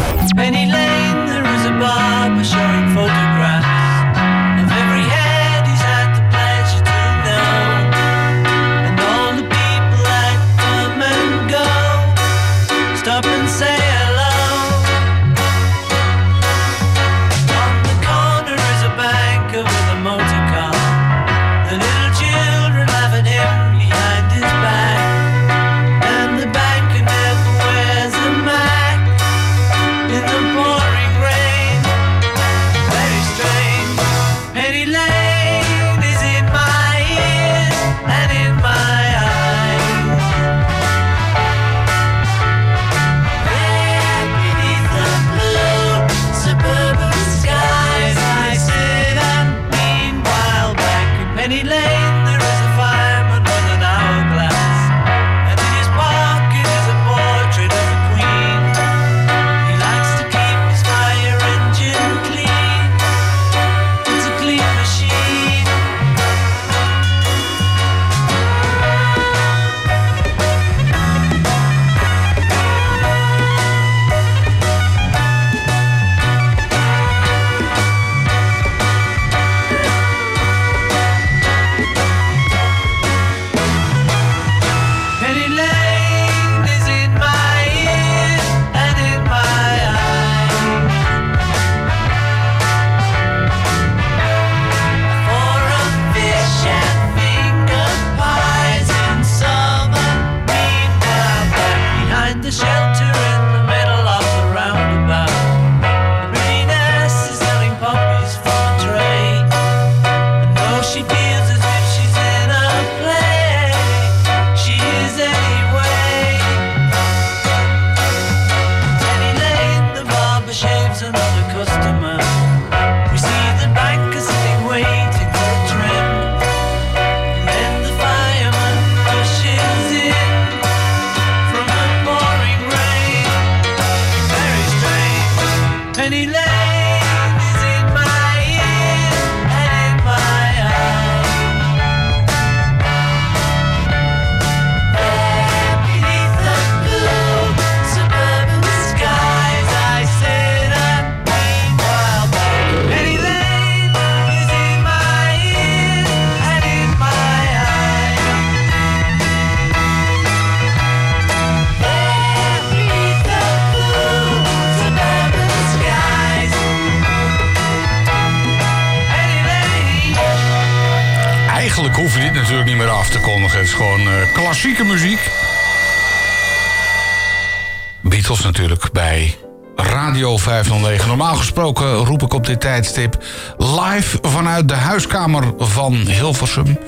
Tijdstip live vanuit de huiskamer van Hilversum.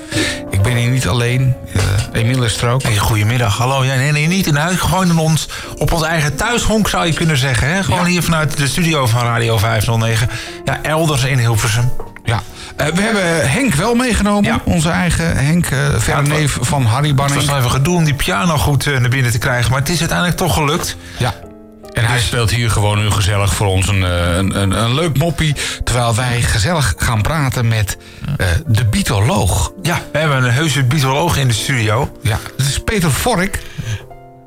Ik ben hier niet alleen. Uh, Emiel is er ook. Hey, goedemiddag, hallo. Ja, nee, nee, niet in huis. Gewoon in ons, op ons eigen thuishonk zou je kunnen zeggen. Hè? Gewoon Ja. hier vanuit de studio van Radio 509. Ja, elders in Hilversum. Ja. Eh, we hebben Henk wel meegenomen. Ja. Onze eigen Henk, eh verre het wa- neef van Harry Het Banning. was nog even gedoe om die piano goed eh, naar binnen te krijgen. Maar het is uiteindelijk toch gelukt. Ja. En hij speelt hier gewoon nu gezellig voor ons een, eh, een, een, een leuk moppie. Terwijl wij gezellig gaan praten met eh, de Beatoloog. Ja, we hebben een heuse bioloog in de studio. Ja, het is Peter Vork.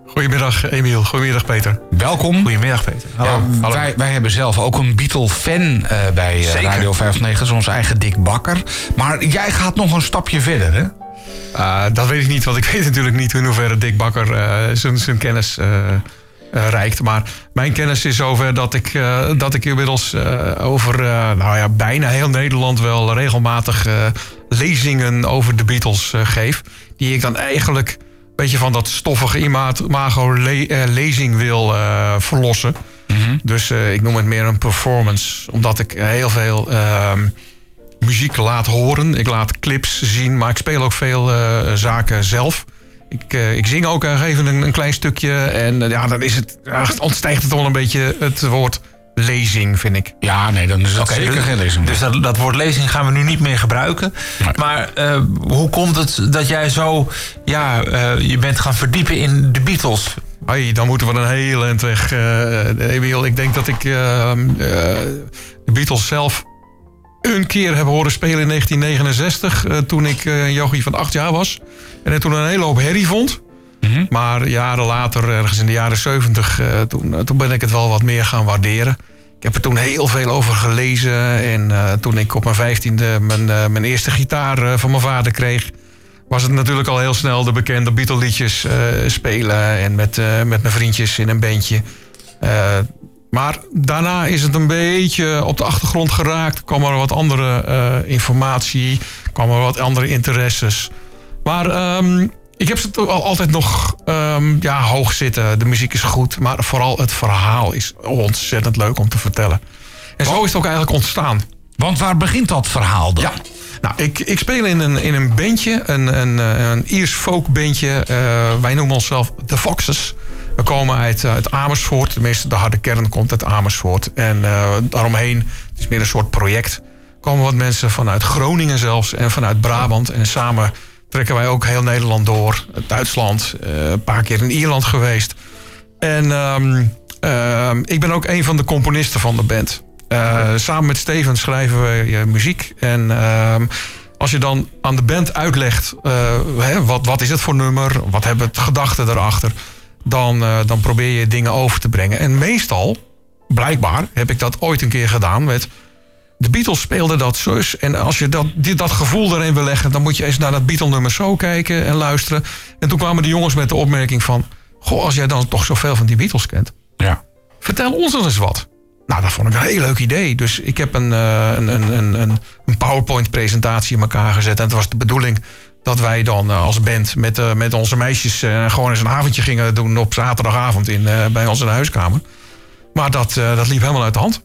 Goedemiddag Emiel, goedemiddag Peter. Welkom. Goedemiddag, Peter. Hallo. Ja, Hallo. wij, wij hebben zelf ook een Beatle-fan eh, bij. Radio 59. Dat is onze eigen Dick Bakker. Maar jij gaat nog een stapje verder, hè? Ah, dat weet ik niet, want ik weet natuurlijk niet in hoeverre Dick Bakker zijn, zijn kennis reikt. Maar mijn kennis is zover dat ik, eh, dat ik inmiddels eh, over eh, nou ja, bijna heel Nederland wel regelmatig eh, lezingen over de Beatles eh, geef. Die ik dan eigenlijk een beetje van dat stoffige imago le- eh, lezing wil eh, verlossen. Dus eh, ik noem het meer een performance, omdat ik heel veel ehm, muziek laat horen. Ik laat clips zien, maar ik speel ook veel eh, zaken zelf. Ik, eh, ik zing ook even een, een klein stukje. En eh, ja, dan is het, ontstijgt het al een beetje het woord lezing, vind ik. Ja, nee, dan is dat zeker dus- geen lezing. Dus dat, dat woord lezing gaan we nu niet meer gebruiken. Nee. Maar eh, hoe komt het dat jij zo... Ja, eh, je bent gaan verdiepen in de Beatles? Hey, dan moeten we een hele eind weg. eh Emiel, ik denk dat ik de Beatles zelf een keer heb horen spelen in 1969. eh, toen ik eh, een jochie van acht jaar was. En toen een hele hoop herrie vond. Maar jaren later, ergens in de jaren 70, eh, toen, eh, toen ben ik het wel wat meer gaan waarderen. Ik heb er toen heel veel over gelezen. En eh, toen ik op mijn vijftiende mijn, mijn eerste gitaar van mijn vader kreeg... was het natuurlijk al heel snel de bekende Beatle-liedjes spelen. En met, met mijn vriendjes in een bandje. Maar daarna is het een beetje op de achtergrond geraakt. kwam er wat andere informatie, kwam er wat andere interesses. Maar ehm, ik heb ze toch al altijd nog ehm, ja, hoog zitten. De muziek is goed, maar vooral het verhaal is ontzettend leuk om te vertellen. En zo is het ook eigenlijk ontstaan. Want waar begint dat verhaal dan? Ja. Nou, ik, ik speel in een, in een bandje, een, een, eh, een Iers folk bandje. Eh, wij noemen onszelf The Foxes. We komen uit, eh, uit Amersfoort. Tenminste, de harde kern komt uit Amersfoort. En daaromheen, het is meer een soort project... komen wat mensen vanuit Groningen zelfs en vanuit Brabant. En samen trekken wij ook heel Nederland door. Duitsland, eh, een paar keer in Ierland geweest. En ehm, ehm, ik ben ook een van de componisten van de band. Eh, samen met Steven schrijven we eh, muziek. En ehm, als je dan aan de band uitlegt... hè, wat, wat is het voor nummer? Wat hebben het gedachten erachter? Dan, dan probeer je dingen over te brengen. En meestal, blijkbaar, heb ik dat ooit een keer gedaan met... De Beatles speelden dat zus. En als je dat, die, dat gevoel erin wil leggen... dan moet je eens naar dat Beatle-nummer zo kijken en luisteren. En toen kwamen de jongens met de opmerking van... Goh, als jij dan toch zoveel van die Beatles kent... Ja. vertel ons dan eens wat. Nou, dat vond ik een heel leuk idee. Dus ik heb een, eh, een, een, een, een- PowerPoint-presentatie in elkaar gezet. En het was de bedoeling dat wij dan eh, als band met, eh, met onze meisjes... eh, gewoon eens een avondje gingen doen op zaterdagavond in, eh, bij de huiskamer. Maar dat, eh, dat liep helemaal uit de hand.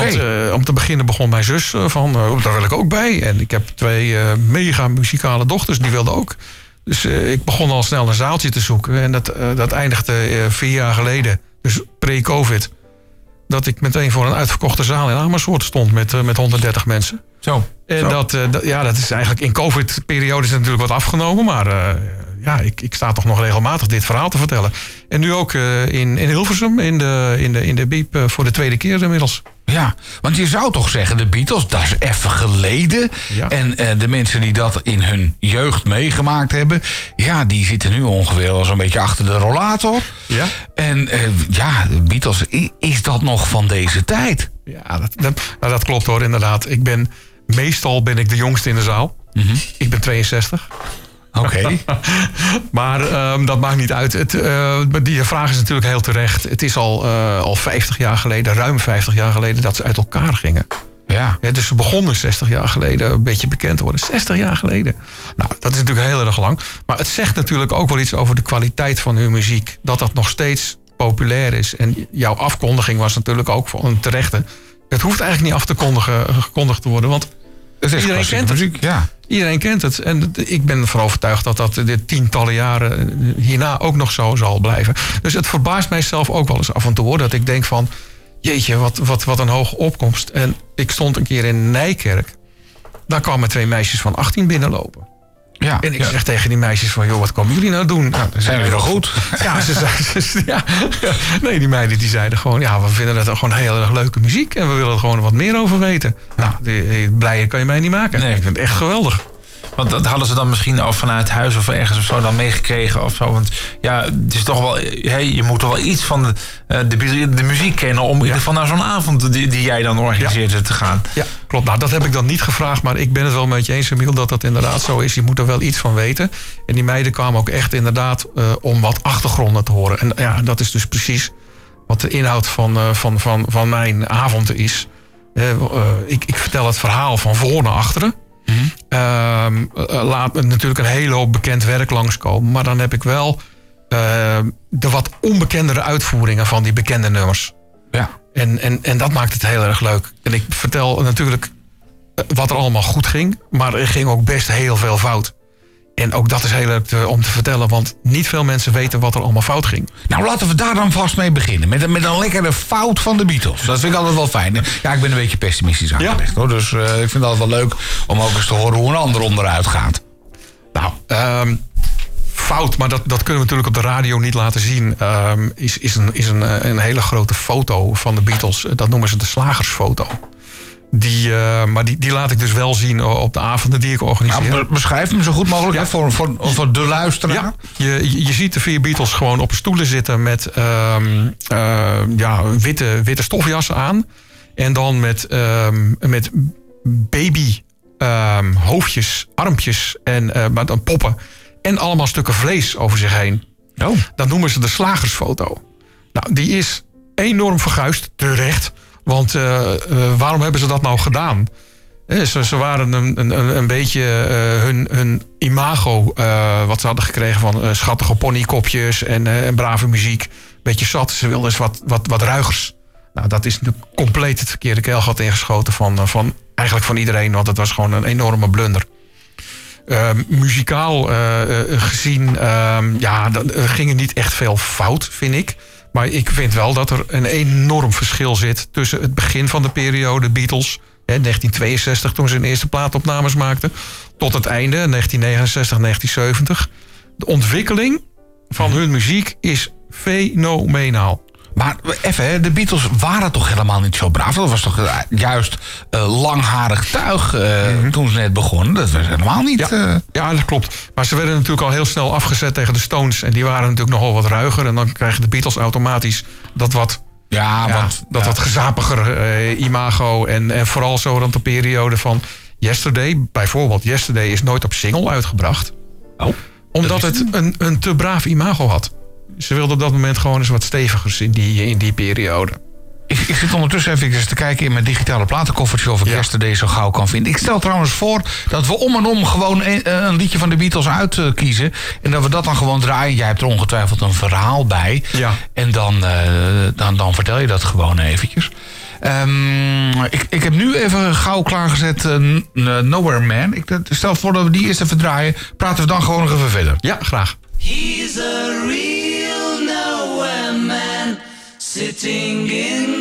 Want eh, om te beginnen begon mijn zus eh, van, eh, daar wil ik ook bij. En ik heb twee mega muzikale dochters, die wilden ook. Dus ik begon al snel een zaaltje te zoeken. En dat, dat eindigde vier jaar geleden, dus pre-covid... dat ik meteen voor een uitverkochte zaal in Amersfoort stond met, met 130 mensen. Zo. En dat, dat- ja, dat is eigenlijk in covid-periode is natuurlijk wat afgenomen. Maar ja, ik, ik sta toch nog regelmatig dit verhaal te vertellen. En nu ook eh, in, in Hilversum, in de, in de, in de Biep, eh, voor de tweede keer inmiddels. Ja, want je zou toch zeggen, de Beatles, dat is even geleden. Ja. En eh, de mensen die dat in hun jeugd meegemaakt hebben... ja, die zitten nu ongeveer al zo'n beetje achter de rollator. Ja. En ja, de Beatles, is dat nog van deze tijd? Ja, dat, dat, nou, dat klopt hoor, inderdaad. Ik ben, meestal ben ik de jongste in de zaal. Ik ben 62. Oké. Maar ehm, dat maakt niet uit. Het, eh, die vraag is natuurlijk heel terecht. Het is al, eh, al 50 jaar geleden, ruim 50 jaar geleden, dat ze uit elkaar gingen. ja. Ja, dus ze begonnen 60 jaar geleden een beetje bekend te worden. 60 jaar geleden. Nou, dat is natuurlijk heel erg lang. Maar het zegt natuurlijk ook wel iets over de kwaliteit van hun muziek. Dat dat nog steeds populair is. En jouw afkondiging was natuurlijk ook voor een terechte. Het hoeft eigenlijk niet af te kondigen, gekondigd te worden. Want Het is Iedereen kent het. muziek, ja. Iedereen kent het. En het- ik ben ervan overtuigd dat dat de tientallen jaren hierna ook nog zo zal blijven. Dus het verbaast mijzelf ook wel eens af en toe hoor. Dat ik denk van, jeetje, wat, wat, wat een hoge opkomst. En ik stond een keer in Nijkerk. Daar kwamen twee meisjes van 18 binnenlopen. Ja. En ik ja. zeg tegen die meisjes van, joh, wat komen jullie nou doen? Nou, Zijn wel goed? Ja, ze zeiden, ze- ja, nee, die meiden die zeiden gewoon, ja, we vinden het gewoon heel erg leuke muziek. En we willen er gewoon wat meer over weten. Nou, die, die blijer kan je mij niet maken. Nee. Ik vind het echt geweldig. Want dat hadden ze dan misschien al vanuit huis of ergens of zo dan meegekregen of zo. Want ja, het is toch wel, hey, je moet toch wel iets van de, eh, de, de muziek kennen om in ieder geval naar zo'n avond die, die jij dan organiseert te gaan. Ja, klopt. Nou, dat heb ik dan niet gevraagd, maar ik ben het wel met je eens, Emiel, dat dat inderdaad zo is. Je moet er wel iets van weten. En die meiden kwamen ook echt inderdaad eh, om wat achtergronden te horen. En ja, dat is dus precies wat de inhoud van, eh, van, van, van mijn avond is. Ik, ik vertel het verhaal van voor naar achteren. Ehm, eh, laat natuurlijk een hele hoop bekend werk langskomen. Maar dan heb ik wel eh, de wat onbekendere uitvoeringen van die bekende nummers. Ja. En, en, en dat maakt het heel erg leuk. En ik vertel natuurlijk eh, wat er allemaal goed ging. Maar er ging ook best heel veel fout. En ook dat is heel leuk om te vertellen. Want niet veel mensen weten wat er allemaal fout ging. Nou, laten we daar dan vast mee beginnen. Met, een- met een lekkere fout van de Beatles. Dat vind ik altijd wel fijn. Ja, ik ben een beetje pessimistisch aangelegd. Hoor. Dus eh, ik vind het altijd wel leuk om ook eens te horen hoe een ander onderuit gaat. Nou, ehm, fout, maar dat, dat kunnen we natuurlijk op de radio niet laten zien. ehm, is, is, een, is een, eh, een hele grote foto van de Beatles. Dat noemen ze de slagersfoto. Die, eh, maar die, die laat ik dus wel zien op de avonden die ik organiseer. Nou, be- beschrijf hem zo goed mogelijk hè, voor, voor, voor de luisteraar. Ja, je, je- je ziet de vier Beatles gewoon op stoelen zitten met ehm, eh, ja, witte, witte stofjassen aan. En dan met, ehm, met baby ehm, hoofdjes, armpjes en eh, maar dan poppen. En allemaal stukken vlees over zich heen. Oh. Dat noemen ze de slagersfoto. Nou, die is enorm verguisd, terecht. Want eh, eh, waarom hebben ze dat nou gedaan? Ze, ze waren een, een, een een beetje eh, hun, hun imago, wat ze hadden gekregen van schattige ponykopjes en, brave muziek. Beetje zat. Ze wilden eens wat, wat, wat ruigers. Nou, dat is natuurlijk compleet het verkeerde keelgat ingeschoten van, van eigenlijk van iedereen, want het was gewoon een enorme blunder. Ehm, muzikaal gezien ehm, ja, ging niet echt veel fout, vind ik. Maar ik vind wel dat er een enorm verschil zit tussen het begin van de periode Beatles, hè, 1962 toen ze hun eerste plaatopnames maakten, tot het einde, 1969, 1970. De ontwikkeling van hun muziek is fenomenaal. Maar even, de Beatles waren toch helemaal niet zo braaf? Dat was toch eh, juist eh, langharig tuig eh, toen ze net begonnen? Dat was helemaal niet... Mhm. Ja, ja, dat klopt. Maar ze werden natuurlijk al heel snel afgezet tegen de Stones. En die waren natuurlijk nogal wat ruiger. En dan krijgen de Beatles automatisch dat wat, ja, ja, want... dat ja. wat gezapiger imago. En, en vooral zo rond de periode van Yesterday. Bijvoorbeeld, Yesterday is nooit op single uitgebracht. Oh, Omdat het een, een te braaf imago had. Ze wilden op dat moment gewoon eens wat stevigers in die, in die periode. Ik, ik zit ondertussen even te kijken in mijn digitale platenkoffertje... of ik Ja. Yesterday zo gauw kan vinden. Ik stel trouwens voor dat we om en om gewoon een, eh, een liedje van de Beatles uitkiezen. En dat we dat dan gewoon draaien. Jij hebt er ongetwijfeld een verhaal bij. Ja. En dan, eh, dan, dan vertel je dat gewoon eventjes. Ehm, ik, ik heb nu even gauw klaargezet eh, Nowhere Man. Ik stel voor dat we die eerst even draaien. Praten we dan gewoon nog even verder. Ja, graag. He's a real sitting in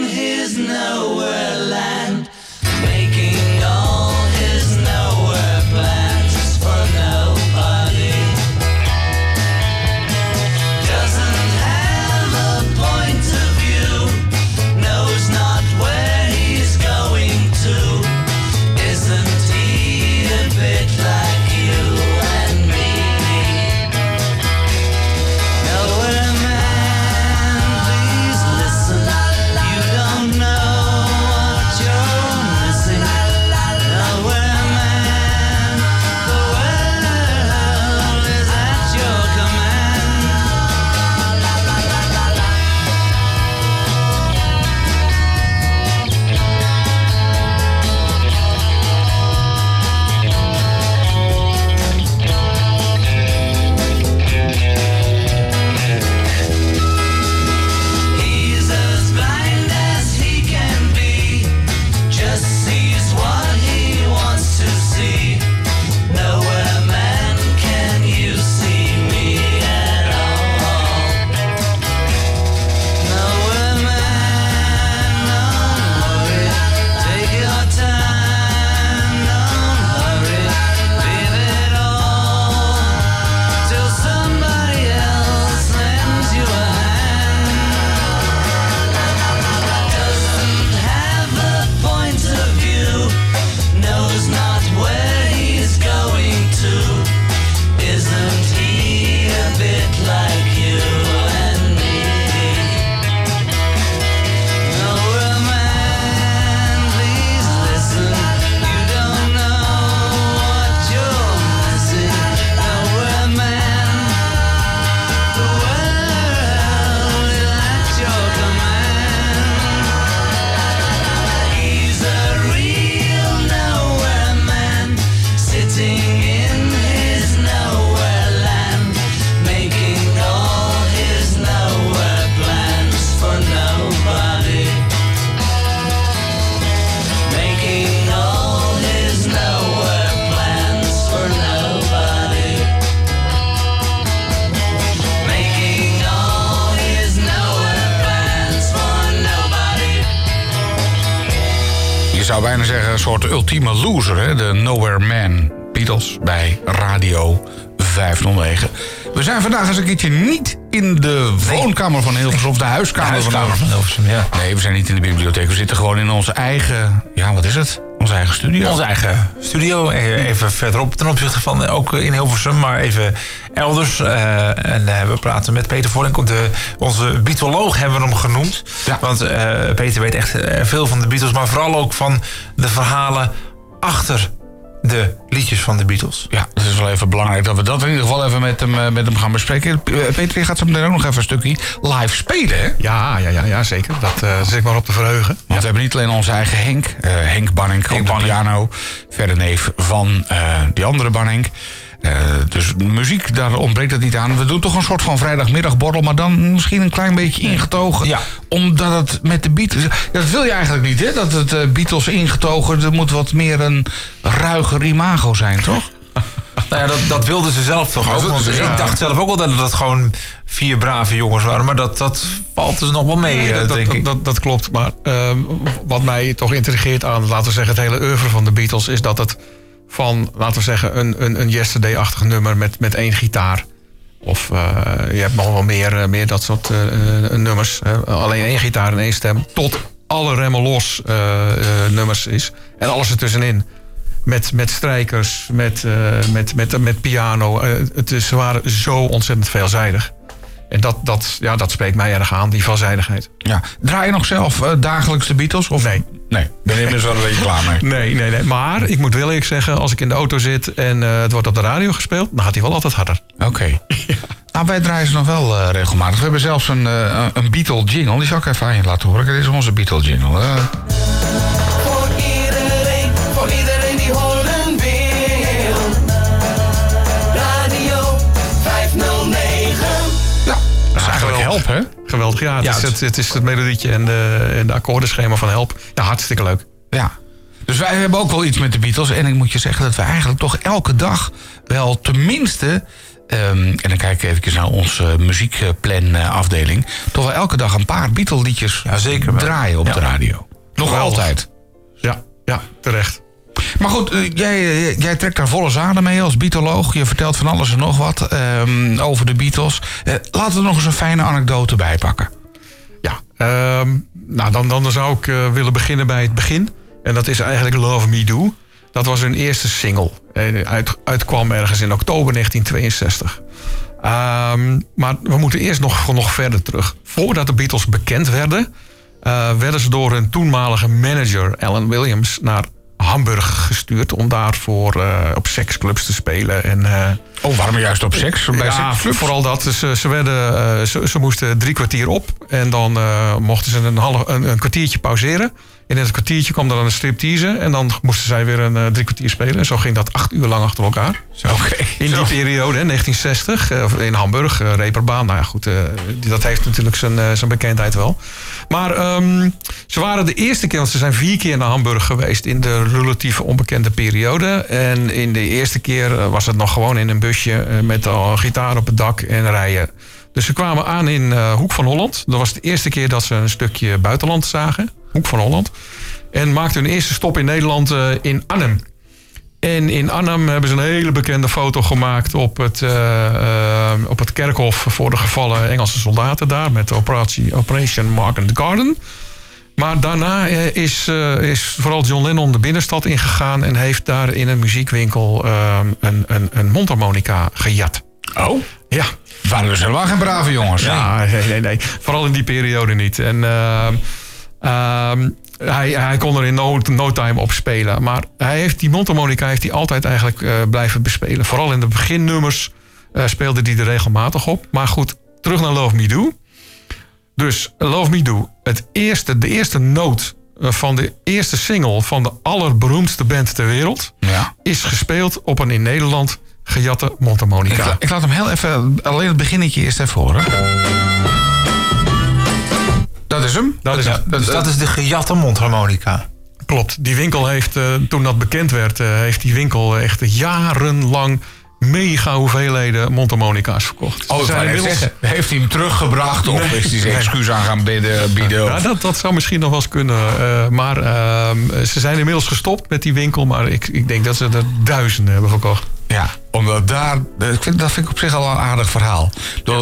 zeggen een soort ultieme loser, hè? De Nowhere Man. Beatles bij Radio 509. We zijn vandaag eens een keertje niet in de woonkamer van Hilversum... of de huiskamer, huiskamer van van Hilversum, ja. Nee, we zijn niet in de bibliotheek. We zitten gewoon in onze eigen... Ja, wat is het? Onze eigen studio. Onze eigen studio, eh, even verderop ten opzichte van eh, ook in Hilversum, maar even elders. Eh, en we praten met Peter Voorlink, de, onze Beatoloog hebben we hem genoemd. Ja. Want Peter weet echt veel van de Beatles, maar vooral ook van de verhalen achter de liedjes van de Beatles. Ja, het is wel even belangrijk dat we dat in ieder geval even met hem, eh, met hem gaan bespreken. Eh, Peter, je gaat zo meteen ook nog even een stukje live spelen, hè? Ja, ja, ja, ja zeker. Dat eh zit ik maar op te verheugen. Want we hebben niet alleen onze eigen Henk, eh, Henk Banning, op de piano. Verder neef van eh, die andere Banning. Eh, dus muziek, daar ontbreekt het niet aan. We doen toch een soort van vrijdagmiddagborrel, maar dan misschien een klein beetje ingetogen. Ja. Omdat het met de Beatles... Dat wil je eigenlijk niet, hè? Dat het eh, Beatles ingetogen... Er moet wat meer een ruiger imago zijn, toch? Nou ja, dat, dat wilden ze zelf toch ook. Want ja. ik dacht zelf ook wel dat het gewoon vier brave jongens waren. Maar dat, dat valt dus nog wel mee, Nee, eh, dat, denk dat, ik. dat, dat klopt. Maar ehm, wat mij toch intrigeert aan, laten we zeggen, het hele oeuvre van de Beatles... is dat het van, laten we zeggen, een, een, een Yesterday-achtig nummer met, met één gitaar... of eh, je hebt nog wel meer, eh, meer dat soort eh, nummers. alleen één gitaar en één stem. Tot alle remmen los nummers is. En alles ertussenin. Met, met strijkers, met, met, met, met piano. Het is, ze waren zo ontzettend veelzijdig. En dat, dat, ja, dat spreekt mij erg aan, die veelzijdigheid. Ja. Draai je nog zelf dagelijks de Beatles? Of? Nee. Nee, ben je inmiddels wel een beetje klaar mee. Nee, nee, nee. Maar ik moet wel eerlijk zeggen, als ik in de auto zit en eh, het wordt op de radio gespeeld, dan gaat hij wel altijd harder. Oké. Nou, wij draaien ze nog wel eh, regelmatig. We hebben zelfs een, eh, een Beatle jingle. Die zal ik even aan je laten horen. Dit is onze Beatle jingle. Help, hè? Geweldig. Ja, het, Ja, is, het- is het melodietje en de, en de akkoordenschema van Help. Ja, hartstikke leuk. Ja. Dus wij hebben ook wel iets met de Beatles. En ik moet je zeggen dat we eigenlijk toch elke dag wel tenminste... ehm, en dan kijk ik even naar onze muziekplan-afdeling... toch wel elke dag een paar Beatle-liedjes Ja, draaien op Ja. de radio. Nog Geweldig. altijd. Ja, ja, terecht. Maar goed, eh, jij, eh, jij trekt daar volle zaden mee als Beatoloog. Je vertelt van alles en nog wat ehm, over de Beatles. Eh, laten we er nog eens een fijne anekdote bij pakken. Ja, ehm, nou dan, dan zou ik willen beginnen bij het begin. En dat is eigenlijk Love Me Do. Dat was hun eerste single. Uit, uitkwam ergens in oktober 1962. Ehm, maar we moeten eerst nog, nog verder terug. Voordat de Beatles bekend werden... werden ze door hun toenmalige manager Alan Williams naar Hamburg gestuurd... om daar voor, eh, op seksclubs te spelen. En, eh, Oh, waarom juist op seks? Bij ja, seksclubs? vooral dat. Ze, ze, werden, eh, ze, ze moesten drie kwartier op. En dan mochten ze een, half, een, een kwartiertje pauzeren. En in het kwartiertje kwam er dan een striptease. En dan moesten zij weer een eh, drie kwartier spelen. En zo ging dat acht uur lang achter elkaar. Oké. In die periode, hè, 1960, eh, in Hamburg, eh, Reeperbaan. Nou ja, goed, dat heeft natuurlijk zijn, zijn bekendheid wel. Maar ehm, ze waren de eerste keer, want ze zijn vier keer naar Hamburg geweest... in de relatieve onbekende periode. En in de eerste keer was het nog gewoon in een busje... met al gitaar op het dak en rijden. Dus ze kwamen aan in Hoek van Holland. Dat was de eerste keer dat ze een stukje buitenland zagen. Hoek van Holland. En maakten hun eerste stop in Nederland eh, in Arnhem. En in Arnhem hebben ze een hele bekende foto gemaakt op het, eh, op het kerkhof voor de gevallen Engelse soldaten daar met operatie Operation Mark and Garden. Maar daarna is, is vooral John Lennon de binnenstad ingegaan en heeft daar in een muziekwinkel een, een, een mondharmonica gejat. Oh? Ja, Waren dus helemaal geen brave jongens. ja, nee, nee, nee. Vooral in die periode niet. En ehm, hij, hij kon er in no, no time op spelen. Maar hij heeft die mondharmonica heeft hij altijd eigenlijk eh, blijven bespelen. Vooral in de beginnummers eh, speelde hij er regelmatig op. Maar goed, terug naar Love Me Do. Dus Love Me Do, het eerste, de eerste noot eh, van de eerste single van de allerberoemdste band ter wereld... Ja. is gespeeld op een in Nederland gejatte Ik, mondharmonica. la- ik laat hem heel even, alleen het beginnetje eerst even horen. Dat is hem? Dat is dus dat is de gejatte mondharmonica. Klopt. Die winkel heeft, eh, toen dat bekend werd, eh, heeft die winkel echt jarenlang mega hoeveelheden mondharmonica's verkocht. Oh, zijn inmiddels- zeggen, heeft hij hem teruggebracht of is hij zijn excuus aan gaan bieden? bieden Ja, of- dat, dat zou misschien nog wel eens kunnen. eh, maar ehm, ze zijn inmiddels gestopt met die winkel. Maar ik, ik denk dat ze er duizenden hebben verkocht. Ja, omdat daar. Ik vind, dat vind ik op zich al een aardig verhaal. Eh,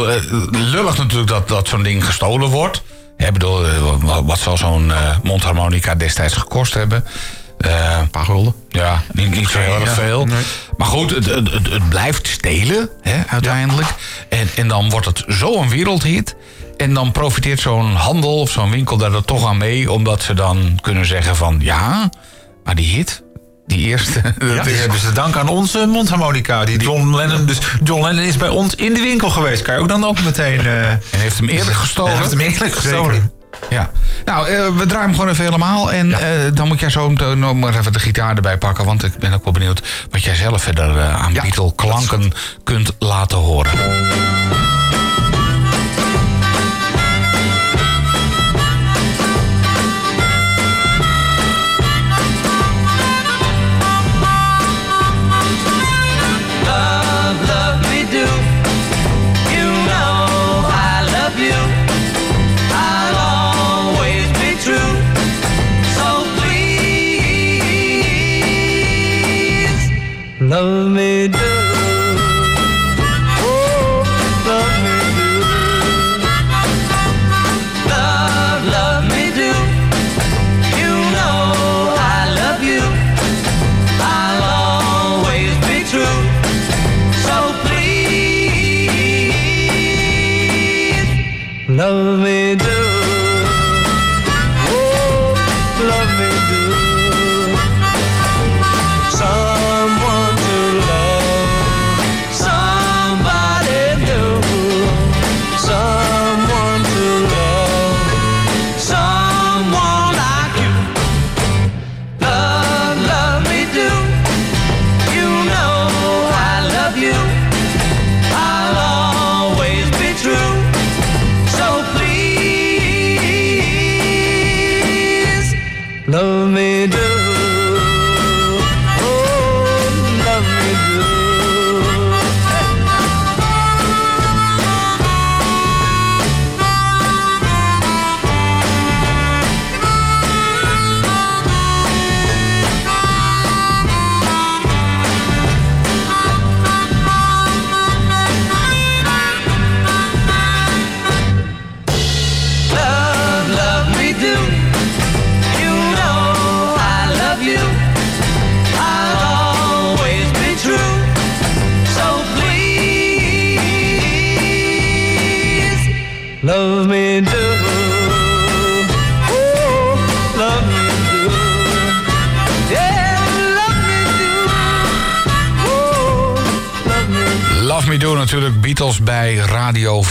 lullig natuurlijk dat, dat zo'n ding gestolen wordt. Ik bedoel, eh, wat- zal zo'n eh, mondharmonica destijds gekost hebben? Eh, Een paar gulden. ja, niet, niet zo heel erg veel. Nee. Maar goed, het, het, het, het blijft stelen hè, uiteindelijk. En, en dan wordt het zo een wereldhit. En dan profiteert zo'n handel of zo'n winkel daar er toch aan mee. Omdat ze dan kunnen zeggen van... Ja, maar die hit, die eerste... dat Die is- hebben ze dank aan onze mondharmonica. Die John Lennon, dus John Lennon is bij ons in de winkel geweest. Kan je ook dan ook meteen... eh en heeft hem eerlijk gestolen. Hij heeft hem eerlijk gestolen. Ja. Nou, eh, we draaien hem gewoon even helemaal. En eh, dan moet jij zo nog maar even de gitaar erbij pakken. Want ik ben ook wel benieuwd wat jij zelf verder aan Beatle klanken kunt laten horen. Love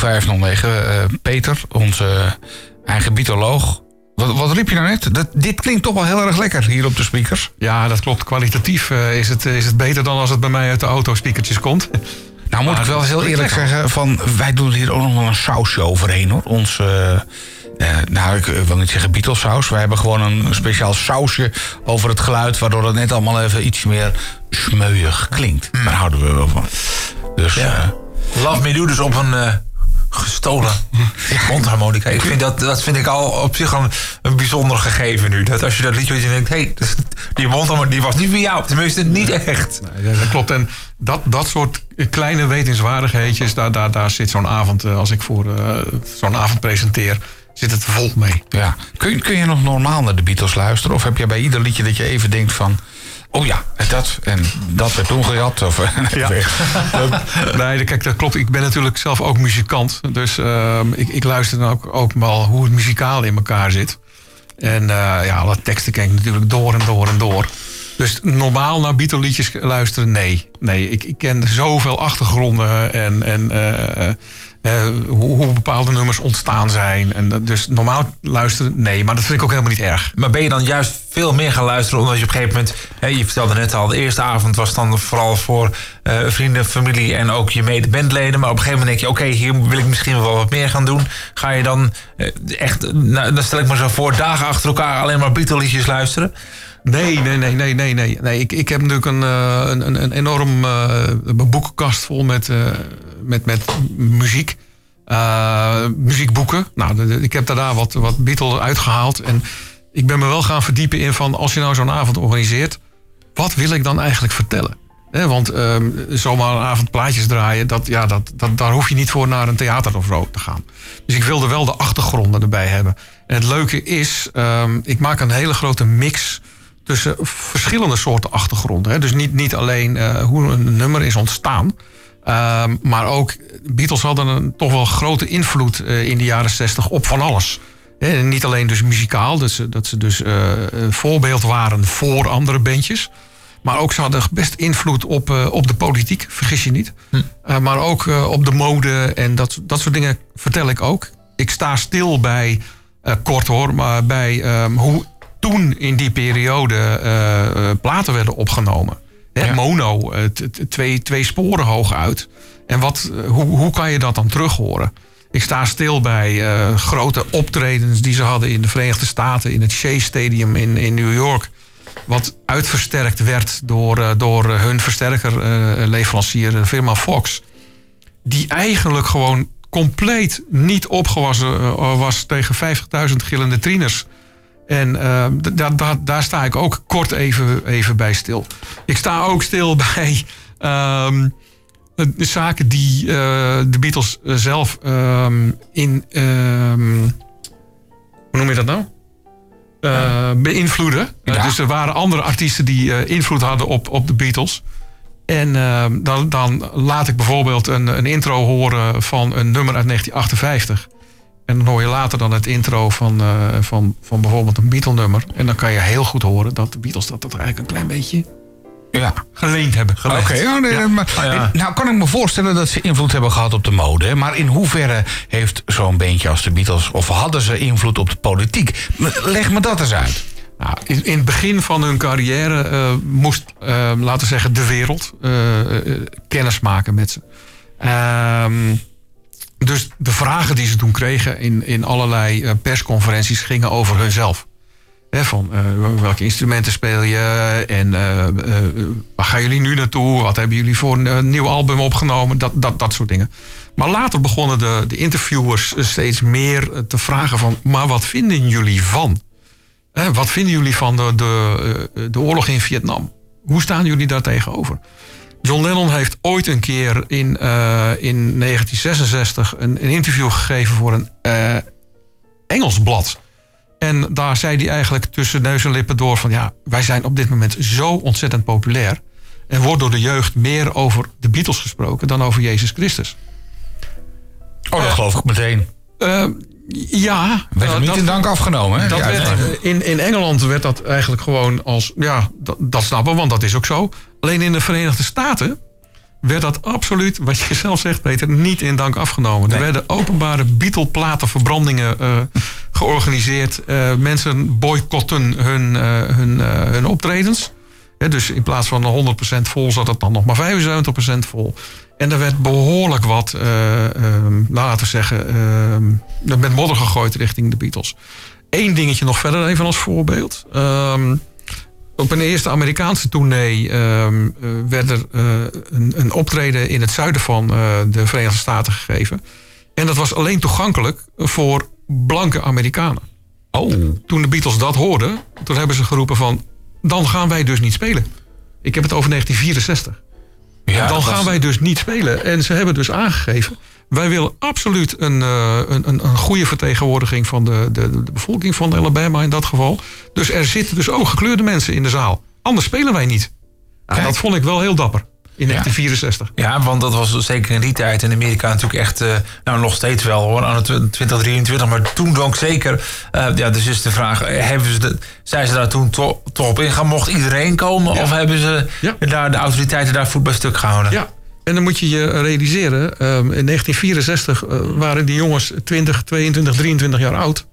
509. Eh, Peter, onze eigen Beatoloog. Wat, wat riep je nou net? Dat, dit klinkt toch wel heel erg lekker hier op de speakers. Ja, dat klopt. Kwalitatief eh, is, het, is het beter dan als het bij mij uit de auto-speakertjes komt. Nou moet ik wel heel eerlijk zeggen, van, wij doen hier ook nog wel een sausje overheen hoor. Ons, eh, nou ik wil niet zeggen Beatles saus. Wij hebben gewoon een speciaal sausje over het geluid. Waardoor het net allemaal even iets meer smeuig klinkt. Daar houden we wel van. Dus eh, Love Me Do dus op een gestolen mondharmonica. Ik vind dat, dat vind ik al op zich een, een bijzonder gegeven nu. Dat als je dat liedje hoort en denkt... hé, hey, die mondharmonica die was niet voor jou. Tenminste, niet echt. Nee, dat klopt. En dat, dat soort kleine wetenswaardigheidjes, daar, daar, daar zit zo'n avond, eh, als ik voor eh, zo'n avond presenteer, zit het vol mee. ja. kun, kun je nog normaal naar de Beatles luisteren? Of heb je bij ieder liedje dat je even denkt van... Oh ja, dat en dat werd toen gejat. Of, Ja. nee, kijk, dat klopt. Ik ben natuurlijk zelf ook muzikant. Dus ehm, ik, ik luister dan ook, ook wel hoe het muzikaal in elkaar zit. En eh, ja, alle teksten ken ik natuurlijk door en door en door. Dus normaal naar Beatle liedjes luisteren, nee. Nee, ik, ik ken zoveel achtergronden en, en eh, eh, hoe, hoe bepaalde nummers ontstaan zijn. En dus normaal luisteren, nee. Maar dat vind ik ook helemaal niet erg. Maar ben je dan juist veel meer gaan luisteren omdat je op een gegeven moment... Hè, je vertelde net al, de eerste avond was dan vooral voor eh, vrienden, familie en ook je mede-bandleden. Maar op een gegeven moment denk je, oké, hier wil ik misschien wel wat meer gaan doen. Ga je dan eh, echt, nou, dan stel ik me zo voor, dagen achter elkaar alleen maar Beatle-liedjes luisteren? Nee, nee, nee, nee, nee, nee. nee ik, ik heb natuurlijk een, eh, een, een, enorm eh, boekenkast vol met, eh, met, met muziek. Muziekboeken. Nou, ik heb daar wat, wat Beatles uitgehaald. En ik ben me wel gaan verdiepen in van... als je nou zo'n avond organiseert... wat wil ik dan eigenlijk vertellen? Want ehm, zomaar een avond plaatjes draaien, dat, ja, dat, dat, daar hoef je niet voor naar een theater of zo te gaan. Dus ik wilde wel de achtergronden erbij hebben. En het leuke is, ehm, ik maak een hele grote mix tussen verschillende soorten achtergronden. Hè. Dus niet, niet alleen eh, hoe een nummer is ontstaan. ehm, maar ook, Beatles hadden een toch wel grote invloed eh, in de jaren 60 op van alles. Hè, en niet alleen dus muzikaal, dat ze, dat ze dus eh, een voorbeeld waren voor andere bandjes. Maar ook ze hadden best invloed op, eh, op de politiek, vergis je niet. Eh, maar ook eh, op de mode en dat, dat soort dingen vertel ik ook. Ik sta stil bij, eh, kort hoor, maar bij ehm, hoe toen in die periode eh, platen werden opgenomen. Hè, Ja. Mono, eh, twee, twee sporen hoog uit. En wat, hoe, hoe kan je dat dan terug horen? Ik sta stil bij grote optredens die ze hadden in de Verenigde Staten, in het Shea Stadium in, in New York. Wat uitversterkt werd door, eh, door hun versterkerleverancier, de firma Fox. Die eigenlijk gewoon compleet niet opgewassen was tegen 50.000 gillende trainers. En eh, d- da- da- daar sta ik ook kort even, even bij stil. Ik sta ook stil bij ehm, de zaken die eh, de Beatles eh, zelf ehm, in. ehm, hoe noem je dat nou? Eh, beïnvloeden. Ja. dus er waren andere artiesten die invloed hadden op, op de Beatles. En dan, dan laat ik bijvoorbeeld een, een intro horen van een nummer uit 1958. En dan hoor je later dan het intro van, eh, van, van bijvoorbeeld een Beatle-nummer. En dan kan je heel goed horen dat de Beatles dat, dat eigenlijk een klein beetje Ja. geleend hebben. Oké, nee, maar, Ah, nou kan ik me voorstellen dat ze invloed hebben gehad op de mode. Maar in hoeverre heeft zo'n beentje als de Beatles... of hadden ze invloed op de politiek? Leg me dat eens uit. Nou, in, in het begin van hun carrière eh, moest, eh, laten we zeggen, de wereld kennis maken met ze. Ehm, dus de vragen die ze toen kregen in, in allerlei eh, persconferenties gingen over hunzelf. Van eh, welke instrumenten speel je en eh, waar gaan jullie nu naartoe? Wat hebben jullie voor een nieuw album opgenomen? Dat, dat, dat soort dingen. Maar later begonnen de, de interviewers steeds meer te vragen van... maar wat vinden jullie van? Wat vinden jullie van de, de, de oorlog in Vietnam? Hoe staan jullie daar tegenover? John Lennon heeft ooit een keer in, eh, in 1966 een, een interview gegeven voor een eh, Engels blad. En daar zei hij eigenlijk tussen neus en lippen door van... ja, wij zijn op dit moment zo ontzettend populair... en wordt door de jeugd meer over de Beatles gesproken dan over Jezus Christus. Oh, dat geloof ik meteen. Eh, ja. Werd hem niet dat- in dank afgenomen, hè? dat werd, in, in Engeland werd dat eigenlijk gewoon als... Ja, dat, dat snappen we, want dat is ook zo. Alleen in de Verenigde Staten werd dat absoluut, wat je zelf zegt Peter, niet in dank afgenomen. Er werden openbare Beatle-platenverbrandingen eh, georganiseerd. Eh, mensen boycotten hun, eh, hun, hun optredens. Dus in plaats van 100% vol zat het dan nog maar 75% vol. En er werd behoorlijk wat, eh, ehm, laten we zeggen, ehm, met modder gegooid richting de Beatles. Eén dingetje nog verder even als voorbeeld. Ehm, op een eerste Amerikaanse tournee ehm, eh, werd er eh, een, een optreden in het zuiden van de Verenigde Staten gegeven. En dat was alleen toegankelijk voor blanke Amerikanen. Oh, Toen de Beatles dat hoorden, toen hebben ze geroepen van... dan gaan wij dus niet spelen. Ik heb het over 1964. Ja, dan gaan was- wij dus niet spelen. En ze hebben dus aangegeven... wij willen absoluut een, eh, een, een, een goede vertegenwoordiging... van de, de, de bevolking van Alabama in dat geval. Dus er zitten dus ook gekleurde mensen in de zaal. Anders spelen wij niet. Kijk. dat vond ik wel heel dapper. In 1964. Ja, want dat was zeker in die tijd in Amerika natuurlijk echt, eh, nou nog steeds wel hoor, aan het 2023, maar toen ook zeker. Eh, ja, dus is de vraag, eh, hebben ze de, zijn ze daar toen to- toch op ingegaan? Mocht iedereen komen? Ja. Of hebben ze Ja. daar de autoriteiten daar voet bij stuk gehouden? Ja, en dan moet je je realiseren, ehm, in 1964 eh, waren die jongens 20, 22, 23 jaar oud.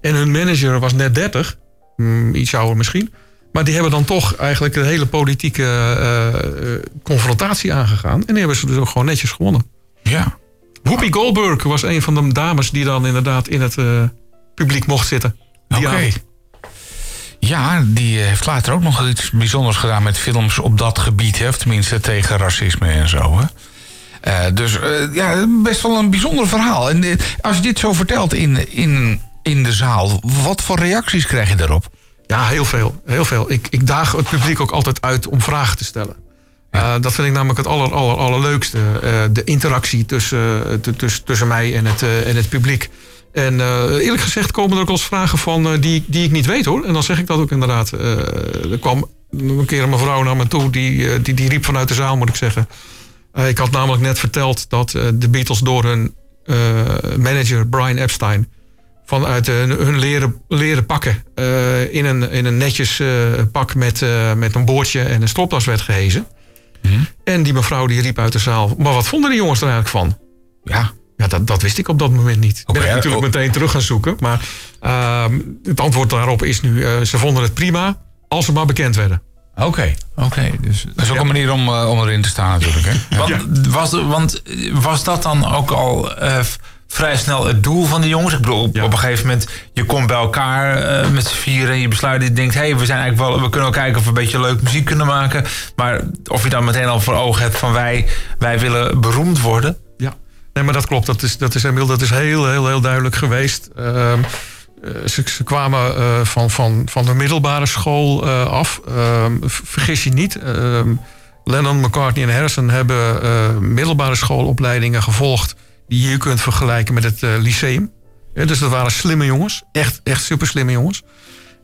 En hun manager was net 30, mm, iets ouder misschien. Maar die hebben dan toch eigenlijk de hele politieke eh, eh, confrontatie aangegaan. En die hebben ze dus ook gewoon netjes gewonnen. Ja. Whoopi Goldberg was een van de dames die dan inderdaad in het eh, publiek mocht zitten. Oké. Ja, die heeft later ook nog iets bijzonders gedaan met films op dat gebied. Hè? Of tenminste tegen racisme en zo. Hè? Dus ja, best wel een bijzonder verhaal. En als je dit zo vertelt in, in, in de zaal, wat voor reacties krijg je daarop? Ja, heel veel. Heel veel. Ik, ik daag het publiek ook altijd uit om vragen te stellen. Eh, dat vind ik namelijk het aller, aller, allerleukste. Eh, de interactie tussen, eh, tu- tussen, tussen mij en het, en het publiek. En eerlijk gezegd komen er ook wel eens vragen van die, die ik niet weet hoor. En dan zeg ik dat ook inderdaad. Er kwam een keer een mevrouw naar me toe, die, die, die riep vanuit de zaal, moet ik zeggen. Ik had namelijk net verteld dat de Beatles door hun manager Brian Epstein vanuit hun, hun leren, leren pakken eh, in, een, in een netjes eh, pak met, eh, met een boordje en een stropdas werd gehezen. En die mevrouw die riep uit de zaal, maar wat vonden die jongens er eigenlijk van? Ja. Ja, dat, dat wist ik op dat moment niet. Ik ben Oké, ik natuurlijk oh. meteen terug gaan zoeken. Maar ehm, het antwoord daarop is nu, eh, ze vonden het prima als ze maar bekend werden. Oké, oké. Dus dat is ook een manier om, eh, om erin te staan natuurlijk. Hè? Ja. Want, was, want was dat dan ook al eh, vrij snel het doel van de jongens? Ik bedoel, op, Ja. op een gegeven moment, je komt bij elkaar eh, met z'n vieren en je besluit, je denkt, hé, hey, we zijn eigenlijk wel, we kunnen wel kijken of we een beetje leuk muziek kunnen maken. Maar of je dan meteen al voor ogen hebt van wij, wij willen beroemd worden. Ja, nee, maar dat klopt. Dat is, dat is, Emiel, dat is heel, heel, heel duidelijk geweest. Ehm, eh, ze, ze kwamen eh, van, van, van de middelbare school af. Ehm, vergis je niet. ehm, Lennon, McCartney en Harrison hebben middelbare schoolopleidingen gevolgd... die je kunt vergelijken met het eh, lyceum. Dus dat waren slimme jongens. Echt, echt super slimme jongens.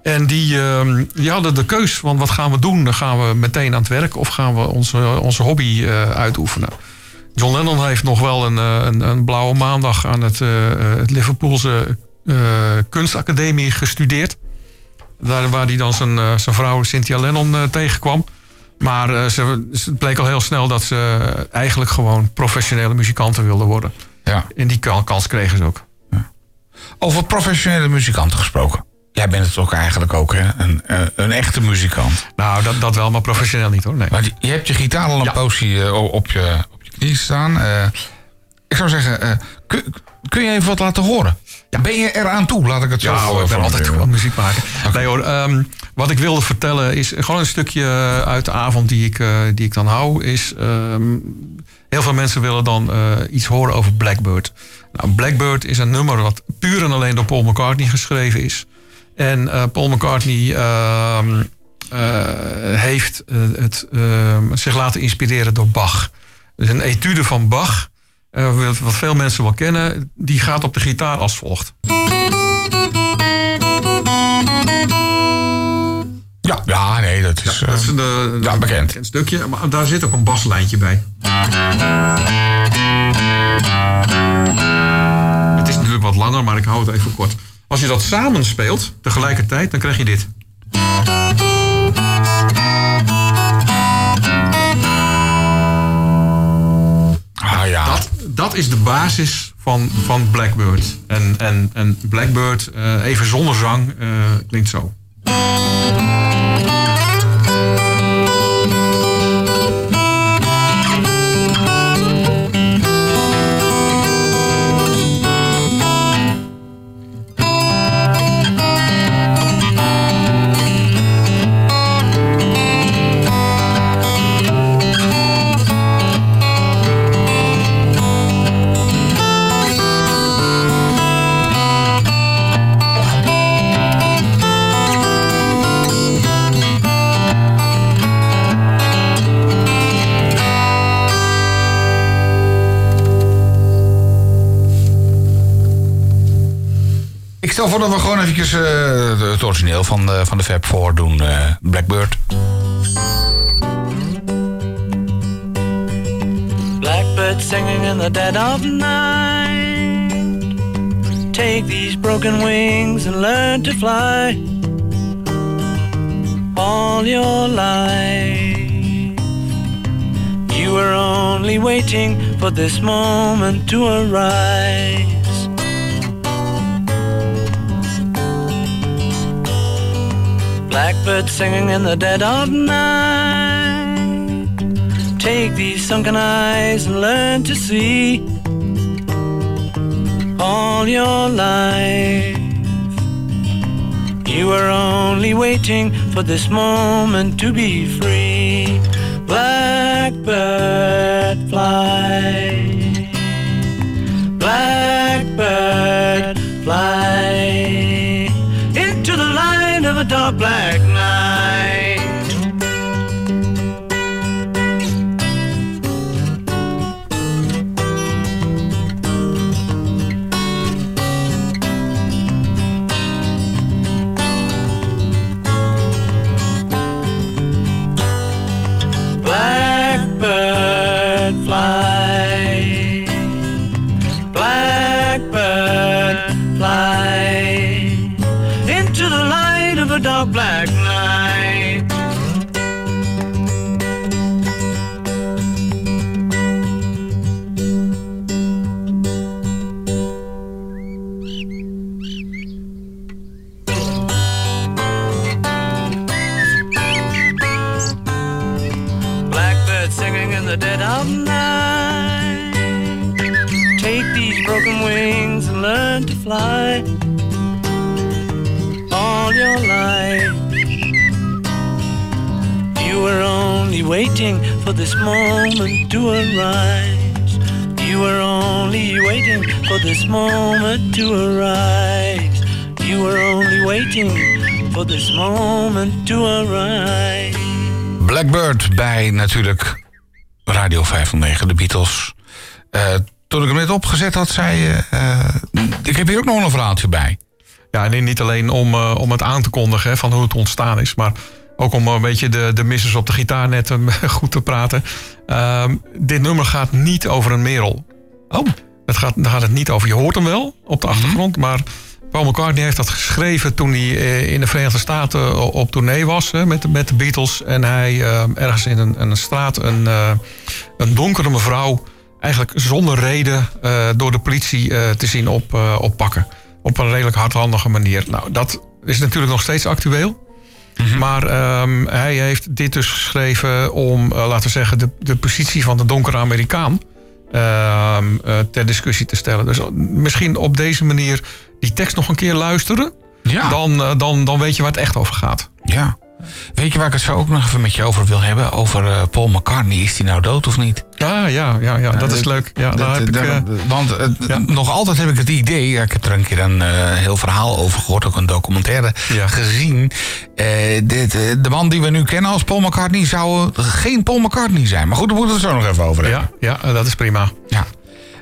En die, ehm, die hadden de keus van wat gaan we doen? Dan gaan we meteen aan het werk of gaan we onze, onze hobby eh, uitoefenen? John Lennon heeft nog wel een, eh, een, een blauwe maandag aan het, Liverpoolse kunstacademie gestudeerd. Daar waar hij dan zijn, zijn vrouw Cynthia Lennon tegenkwam. Maar ze, het bleek al heel snel dat ze eigenlijk gewoon professionele muzikanten wilden worden. Ja. En die kan- kans kregen ze ook. Over professionele muzikanten gesproken. Jij bent het ook eigenlijk ook, hè? Een, eh, een echte muzikant. Nou, dat, dat wel, maar professioneel niet hoor. Nee. Maar je- je hebt je gitaar al een Ja. poosje eh, op, je, op je knieën staan. Eh, ik zou zeggen, kun, kun je even wat laten horen? Ben je eraan toe, laat ik het zo Ja, ik ben altijd wel muziek maken. Nee hoor, ehm, wat ik wilde vertellen is gewoon een stukje uit de avond die ik, die ik dan hou. Is, ehm, heel veel mensen willen dan eh, iets horen over Blackbird. Nou, Blackbird is een nummer wat puur en alleen door Paul McCartney geschreven is. En eh, Paul McCartney ehm, eh, heeft het, ehm, zich laten inspireren door Bach. Dus een etude van Bach, wat veel mensen wel kennen, die gaat op de gitaar als volgt. Ja, ja, nee, dat is... eh, Dat is ja, bekend. Een stukje, maar daar zit ook een baslijntje bij. Het is natuurlijk wat langer, maar ik hou het even kort. Als je dat samen speelt, tegelijkertijd, dan krijg je dit. ah ja, Dat, dat is de basis van, van Blackbird. En, en, en Blackbird, eh, even zonder zang, eh, klinkt zo. Eventjes eh, het origineel van, van de Fab Four doen. eh, Blackbird. Blackbird singing in the dead of night. Take these broken wings and learn to fly. All your life, you were only waiting for this moment to arise. Blackbird singing in the dead of night. Take these sunken eyes and learn to see all your life. You were only waiting for this moment to be free. Blackbird fly. Blackbird fly black moment to arise. You were only waiting for this moment to arise. You were only waiting for this moment to arise. Blackbird bij natuurlijk Radio 509, de Beatles. Eh, toen ik hem net opgezet had, zei je... eh, ik heb hier ook nog een verhaaltje bij. Ja, en niet alleen om, eh, om het aan te kondigen hè, van hoe het ontstaan is, maar ook om een beetje de, de missers op de gitaar net eh, goed te praten. Ehm, dit nummer gaat niet over een merel. Oh, Het gaat, dan gaat het niet over. Je hoort hem wel op de achtergrond, maar Paul McCartney heeft dat geschreven toen hij eh, in de Verenigde Staten o- op tournee was met, de, met de Beatles. En hij eh, ergens in een, een straat een, eh, een donkere mevrouw eigenlijk zonder reden eh, door de politie eh, te zien op, eh, oppakken. Op een redelijk hardhandige manier. Nou, dat is natuurlijk nog steeds actueel. Maar ehm, hij heeft dit dus geschreven om, eh, laten we zeggen, de, de positie van de donkere Amerikaan ehm, eh, ter discussie te stellen. Dus misschien op deze manier die tekst nog een keer luisteren. Ja. Dan, eh, dan, dan weet je waar het echt over gaat. ja. Weet je waar ik het zo ook nog even met je over wil hebben? Over eh, Paul McCartney. Is die nou dood of niet? Ja, ja, ja, ja dat is leuk. Ja, daar heb ik, eh, want eh, ja. nog altijd heb ik het idee, ja, ik heb er een keer een heel verhaal over gehoord, ook een documentaire Ja. gezien. Dit, de man die we nu kennen als Paul McCartney zou geen Paul McCartney zijn. Maar goed, daar moeten we het zo nog even over hebben. ja, ja, dat is prima. Ja.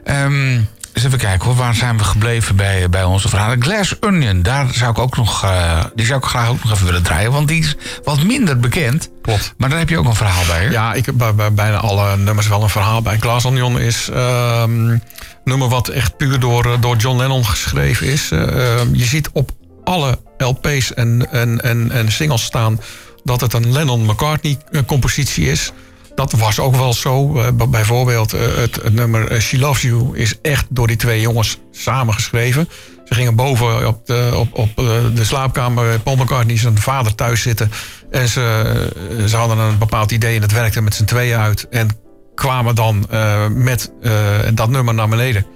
Ehm, eens even kijken hoor, waar zijn we gebleven bij, bij onze verhalen? Glass Onion, daar zou ik ook nog, eh, die zou ik graag ook nog even willen draaien, want die is wat minder bekend. Klopt. Maar daar heb je ook een verhaal bij, hè? Ja, ik heb bij, bij bijna alle nummers wel een verhaal bij. Glass Onion is ehm, een nummer wat echt puur door, eh, door John Lennon geschreven is. Eh, ehm, je ziet op alle LP's en, en, en, en singles staan dat het een Lennon-McCartney-compositie is. Dat was ook wel zo. Eh, bijvoorbeeld eh, het, nummer eh, She Loves You is echt door die twee jongens samengeschreven. Ze gingen boven op de, op, op de slaapkamer Paul McCartney zijn vader thuis zitten. En ze, ze hadden een bepaald idee en het werkte met z'n tweeën uit. En kwamen dan met dat nummer naar beneden.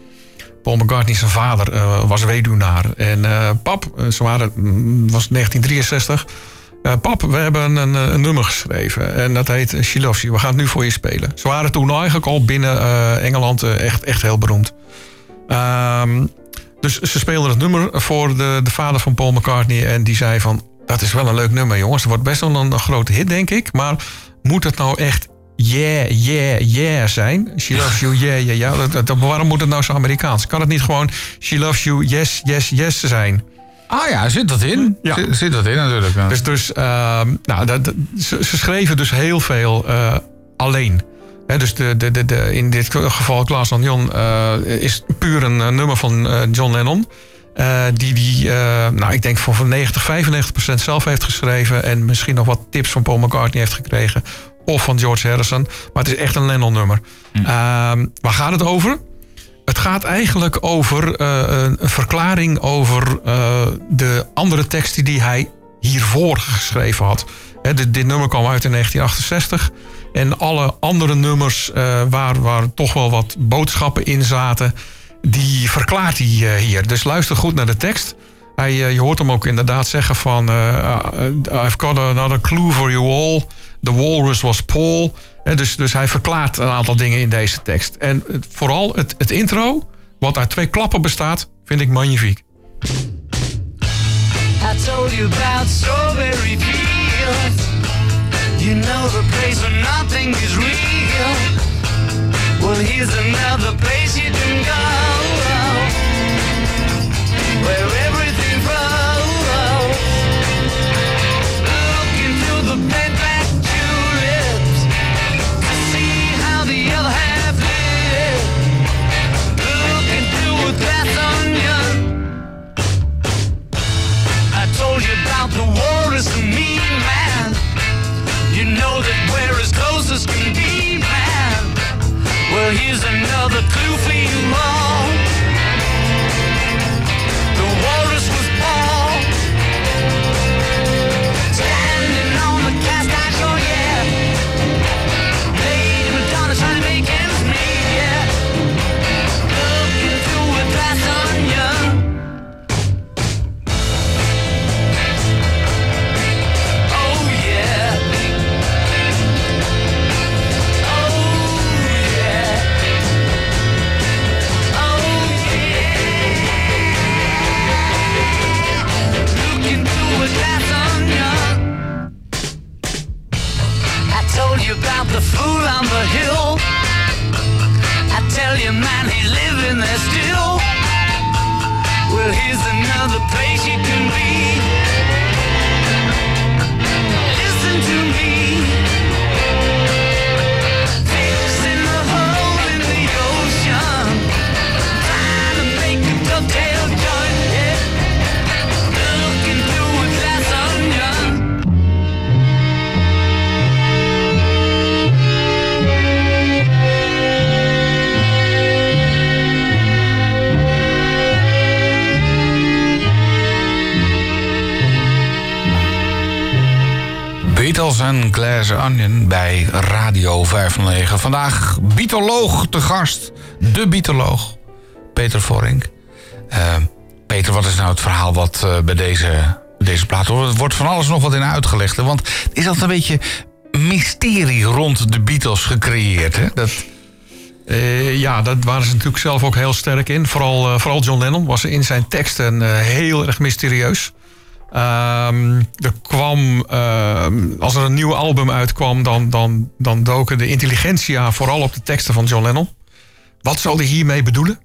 Paul McCartney, zijn vader, was weduwnaar. En pap, ze waren, mm, was 1963. Eh, pap, we hebben een, een nummer geschreven. En dat heet She Loves You. We gaan het nu voor je spelen. Ze waren toen eigenlijk al binnen eh, Engeland eh, echt, echt heel beroemd. Ehm, dus ze speelden het nummer voor de, de vader van Paul McCartney. En die zei van, dat is wel een leuk nummer jongens. Het wordt best wel een, een grote hit denk ik. Maar moet het nou echt yeah, yeah, yeah zijn? She loves you, yeah, yeah, yeah. Dat- dat- waarom moet het nou zo Amerikaans? Kan het niet gewoon she loves you, yes, yes, yes zijn? Ah ja, zit dat in? Ja. Zit, zit dat in natuurlijk. ja. Dus, dus ehm, nou, dat, ze, ze schreven dus heel veel eh, alleen. Dus de, de, de, de, in dit geval Klaas van Jon eh, is puur een eh, nummer van John Lennon. die die, nou, ik denk voor van 90, 95 procent zelf heeft geschreven. En misschien nog wat tips van Paul McCartney heeft gekregen. Of van George Harrison. Maar het is echt een Lennon-nummer. Ehm, waar gaat het over? Het gaat eigenlijk over eh, een verklaring over eh, de andere teksten die hij hiervoor geschreven had. Dit, nummer kwam uit in 1968. En alle andere nummers eh, waar, waar toch wel wat boodschappen in zaten, die verklaart hij hier. Dus luister goed naar de tekst. Hij, je hoort hem ook inderdaad zeggen van... I've got another clue for you all. The walrus was Paul. Dus, dus hij verklaart een aantal dingen in deze tekst. En vooral het, het intro, wat uit twee klappen bestaat, vind ik magnifiek. I told you about strawberry fields. You know the place where nothing is real. Well, here's another place you can go. Where out the war is a mean man. You know that we're as close as can be, man. Well, here's another clue for you all. around the hill. I tell you, man, he's living there still. Well, here's another place you can be. En Glass Onion bij Radio 509. Vandaag Beatoloog te gast. De Beatoloog. Peter Vorink. Eh, Peter, wat is nou het verhaal wat eh, bij deze, deze plaat... hoort? Er wordt van alles nog wat in uitgelegd. Want is altijd een beetje mysterie rond de Beatles gecreëerd. Hè? Dat, Eh, ja, daar waren ze natuurlijk zelf ook heel sterk in. Vooral, vooral John Lennon was in zijn teksten heel erg mysterieus. Ehm, er kwam, ehm, als er een nieuw album uitkwam, dan, dan, dan doken de intelligentia vooral op de teksten van John Lennon. Wat zal hij hiermee bedoelen?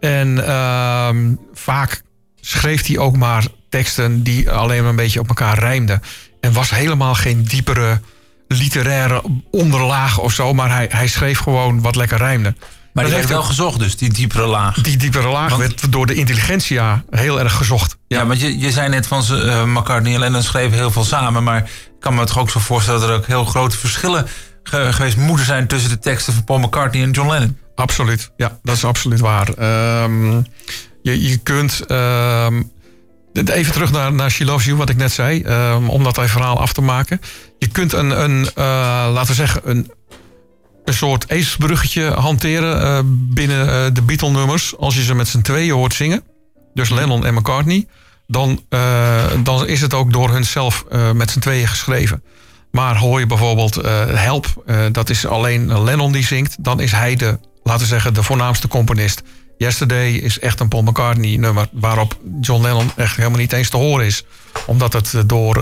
En ehm, vaak schreef hij ook maar teksten die alleen maar een beetje op elkaar rijmden. En was helemaal geen diepere literaire onderlaag of zo, maar hij, hij schreef gewoon wat lekker rijmde. Maar Dat die heeft wel gezocht dus, die diepere laag. die diepere laag Want- werd door de intelligentia heel erg gezocht. Ja, want je, je zei net van ze, eh, McCartney en Lennon schreven heel veel samen. Maar ik kan me toch ook zo voorstellen dat er ook heel grote verschillen ge- geweest moeten zijn tussen de teksten van Paul McCartney en John Lennon. Absoluut, ja, dat is absoluut waar. Ehm, je, je kunt. ehm, even terug naar, naar She Loves You, wat ik net zei, ehm, om dat verhaal af te maken. Je kunt een, een eh, laten we zeggen, een, een soort ezelsbruggetje hanteren eh, binnen eh, de Beatle-nummers. Als je ze met z'n tweeën hoort zingen, dus Lennon en McCartney, dan, eh, dan is het ook door hunzelf met z'n tweeën geschreven. Maar hoor je bijvoorbeeld Help, dat is alleen Lennon die zingt, dan is hij de, laten we zeggen, de voornaamste componist. Yesterday is echt een Paul McCartney nummer waarop John Lennon echt helemaal niet eens te horen is. Omdat het door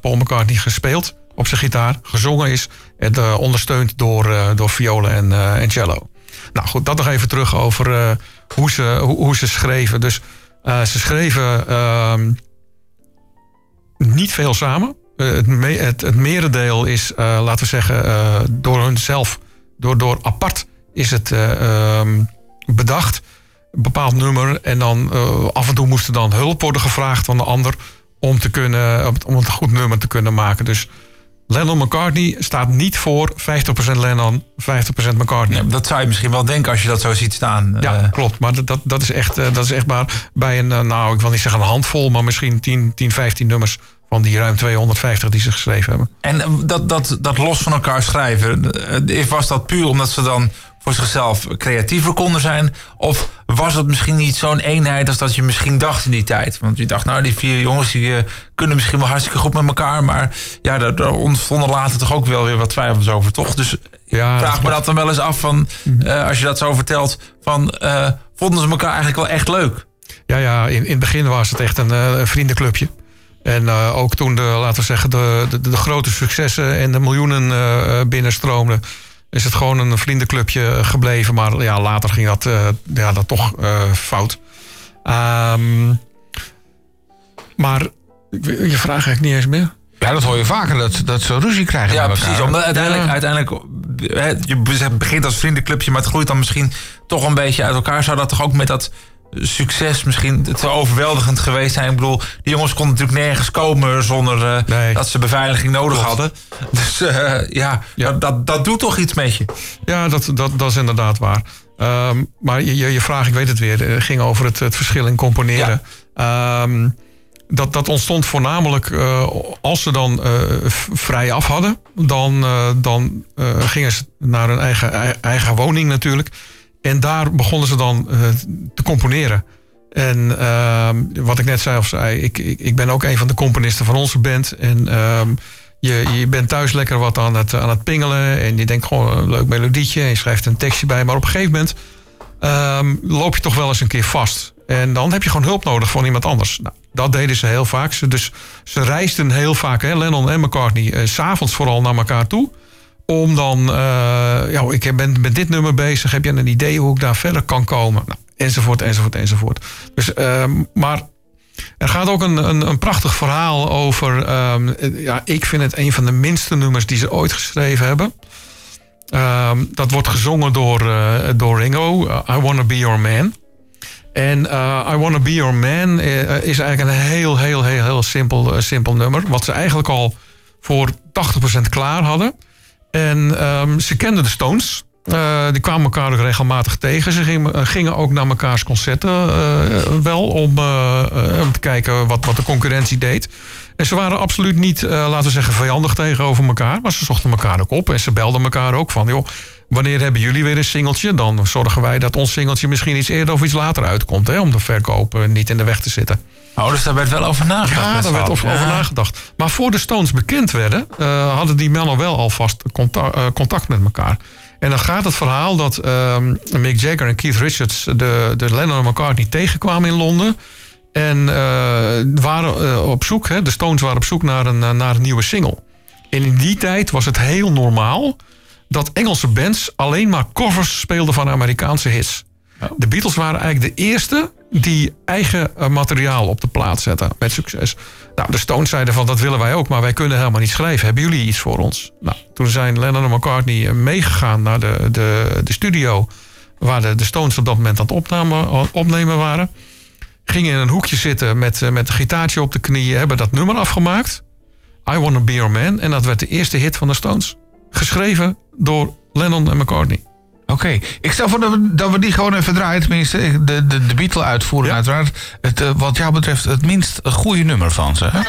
Paul McCartney gespeeld op zijn gitaar, gezongen is en eh, ondersteund door, eh, door violen en, eh, en cello. Nou goed, dat nog even terug over hoe, ze, hoe, hoe ze schreven. Dus ze schreven ehm, niet veel samen. Het, me- het, merendeel is, laten we zeggen, door hunzelf, door, door apart is het eh, ehm, bedacht. Een bepaald nummer. En dan af en toe moest er dan hulp worden gevraagd van de ander. Om, te kunnen, om een goed nummer te kunnen maken. Dus Lennon McCartney staat niet voor 50% Lennon, 50% McCartney. Ja, dat zou je misschien wel denken als je dat zo ziet staan. Ja, Eh, klopt. Maar dat, dat, is echt, eh, dat is echt maar bij een, eh, nou, ik wil niet zeggen een handvol, maar misschien 10, 10 15 nummers van die ruim 250 die ze geschreven hebben. En dat, dat, dat los van elkaar schrijven, was dat puur omdat ze dan voor zichzelf creatiever konden zijn? Of was het misschien niet zo'n eenheid als dat je misschien dacht in die tijd? Want je dacht, nou, die vier jongens die, eh, kunnen misschien wel hartstikke goed met elkaar. Maar ja, daar, daar ontstonden later toch ook wel weer wat twijfels over, toch? Dus Ja, vraag dat me dat dan wel eens af van, eh, als je dat zo vertelt, van eh, vonden ze elkaar eigenlijk wel echt leuk? Ja, ja in, in het begin was het echt een, een vriendenclubje. En ook toen de, laten we zeggen, de, de, de grote successen en de miljoenen binnenstroomden, is het gewoon een vriendenclubje gebleven. Maar ja, later ging dat, eh, ja, dat toch eh, fout. Ehm, maar je vraagt eigenlijk niet eens meer. ja, dat hoor je vaker, dat, dat ze ruzie krijgen Ja, precies. Omdat uiteindelijk, Ja. uiteindelijk hè, je begint als vriendenclubje, maar het groeit dan misschien toch een beetje uit elkaar. Zou dat toch ook met dat succes misschien te overweldigend geweest zijn? Ik bedoel, die jongens konden natuurlijk nergens komen zonder eh, Nee. dat ze beveiliging nodig hadden. Dus eh, ja, Ja. Dat, dat, doet toch iets met je. Ja, dat, dat, dat is inderdaad waar. Ehm, maar je, je, vraag, ik weet het weer, eh, ging over het, het verschil in componeren. Ehm, dat, dat ontstond voornamelijk als ze dan vrij af hadden. Dan, dan gingen ze naar hun eigen, ei- eigen woning natuurlijk. En daar begonnen ze dan eh, te componeren. En ehm, wat ik net zei of zei, ik, ik, ik ben ook een van de componisten van onze band. En ehm, je, je bent thuis lekker wat aan het, aan het pingelen. En je denkt gewoon een leuk melodietje. En je schrijft een tekstje bij. Maar op een gegeven moment ehm, loop je toch wel eens een keer vast. En dan heb je gewoon hulp nodig van iemand anders. Nou, dat deden ze heel vaak. Ze, dus ze reisden heel vaak, hè, Lennon en McCartney, eh, s s'avonds vooral naar elkaar toe. Om dan, eh, ja, ik ben met dit nummer bezig. Heb je een idee hoe ik daar verder kan komen? Nou, enzovoort, enzovoort, enzovoort. Dus, ehm, maar er gaat ook een, een, een prachtig verhaal over. ehm, eh, ja, ik vind het een van de minste nummers die ze ooit geschreven hebben. Ehm, dat wordt gezongen door, eh, door Ringo, eh, I Wanna Be Your Man. En eh, I Wanna Be Your Man is eigenlijk een heel, heel, heel, heel simpel, simpel nummer. Wat ze eigenlijk al voor 80% klaar hadden. En ehm, ze kenden de Stones. Eh, die kwamen elkaar ook regelmatig tegen. Ze gingen, eh, gingen ook naar mekaars concerten eh, wel om, om te kijken wat, wat de concurrentie deed. En ze waren absoluut niet, laten we zeggen, vijandig tegenover elkaar. Maar ze zochten elkaar ook op. En ze belden elkaar ook van, joh, wanneer hebben jullie weer een singeltje? Dan zorgen wij dat ons singeltje misschien iets eerder of iets later uitkomt. Hè, om de verkoop niet in de weg te zitten. Oh, dus daar werd wel over nagedacht. Ja, daar werd over, over nagedacht. Maar voor de Stones bekend werden, eh, hadden die mannen wel alvast contact, eh, contact met elkaar. En dan gaat het verhaal dat ehm, Mick Jagger en Keith Richards de, de Lennon en McCartney tegenkwamen in Londen. En eh, waren op zoek, hè, de Stones waren op zoek naar een, naar een nieuwe single. En in die tijd was het heel normaal dat Engelse bands alleen maar covers speelden van Amerikaanse hits. De Beatles waren eigenlijk de eerste die eigen eh, materiaal op de plaat zetten met succes. Nou, de Stones zeiden van dat willen wij ook, maar wij kunnen helemaal niet schrijven. Hebben jullie iets voor ons? Nou, toen zijn Lennon en McCartney eh, meegegaan naar de, de, de studio waar de, Stones op dat moment aan het opnemen, opnemen waren. Gingen in een hoekje zitten met, eh, met een gitaartje op de knieën, hebben dat nummer afgemaakt. I Wanna Be Your Man. En dat werd de eerste hit van de Stones. Geschreven door Lennon en McCartney. Oké, ik stel voor dat we, dat we die gewoon even draaien. Tenminste, de, de, de Beatle-uitvoering Ja. uiteraard. Het, eh, wat jou betreft het minst goede nummer van ze. Hè?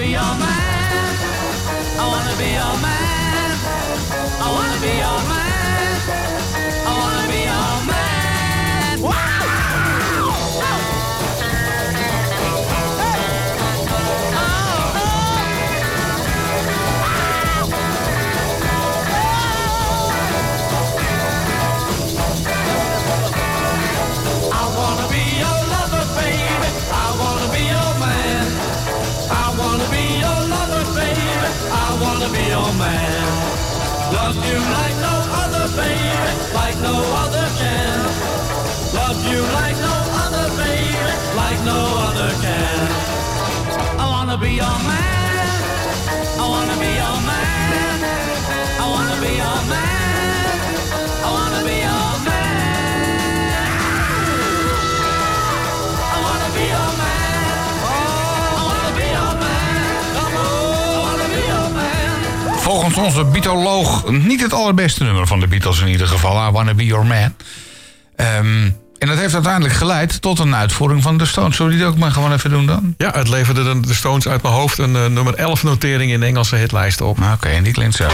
Be your man. I wanna be your man. I wanna be your man. Love you like no other, baby, like no other can. Love you like no other, baby, like no other can. I wanna be your man. I wanna be your Volgens onze Beatoloog niet het allerbeste nummer van de Beatles in ieder geval. I Wanna Be Your Man. Ehm, en dat heeft uiteindelijk geleid tot een uitvoering van de Stones. Zullen we die ook maar gewoon even doen dan? Ja, het leverde de, Stones uit mijn hoofd een eh, nummer 11 notering in de Engelse hitlijsten op. Oké, en die klinkt zo.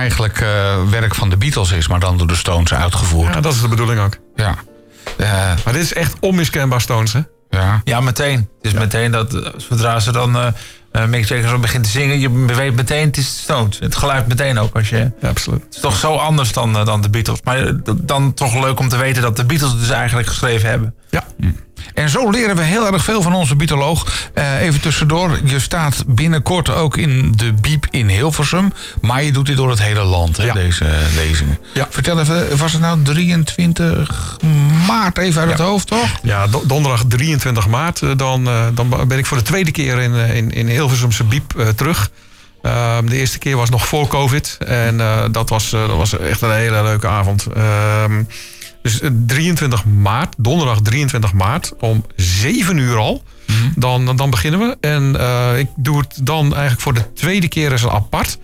Eigenlijk eh, werk van de Beatles is, maar dan door de Stones uitgevoerd. Ja, dat is de bedoeling ook. Ja. Eh, Maar dit is echt onmiskenbaar Stones, hè? ja. Ja, meteen. Het is meteen dat eh, zodra ze dan eh eh, Mick Jagger zo begint te zingen, je weet meteen het is Stones. Het geluid meteen ook als je. Ja, absoluut. Het is toch zo anders dan, dan de Beatles. Maar dan toch leuk om te weten dat de Beatles het dus eigenlijk geschreven hebben. Ja. En zo leren we heel erg veel van onze bietoloog. Eh, even tussendoor, je staat binnenkort ook in de Biep in Hilversum. Maar je doet dit door het hele land, hè, Ja. deze lezingen. Ja. Vertel even, was het nou 23 maart even uit het hoofd, toch? Ja, do- donderdag 23 maart. eh, Dan, eh, dan ben ik voor de tweede keer in, in, in Hilversumse Biep terug. Ehm, de eerste keer was nog voor COVID. En dat, was, dat was echt een hele leuke avond. Ehm, dus eh, 23 maart, donderdag 23 maart, om 7 uur al. Dan, dan beginnen we. En eh, ik doe het dan eigenlijk voor de tweede keer eens apart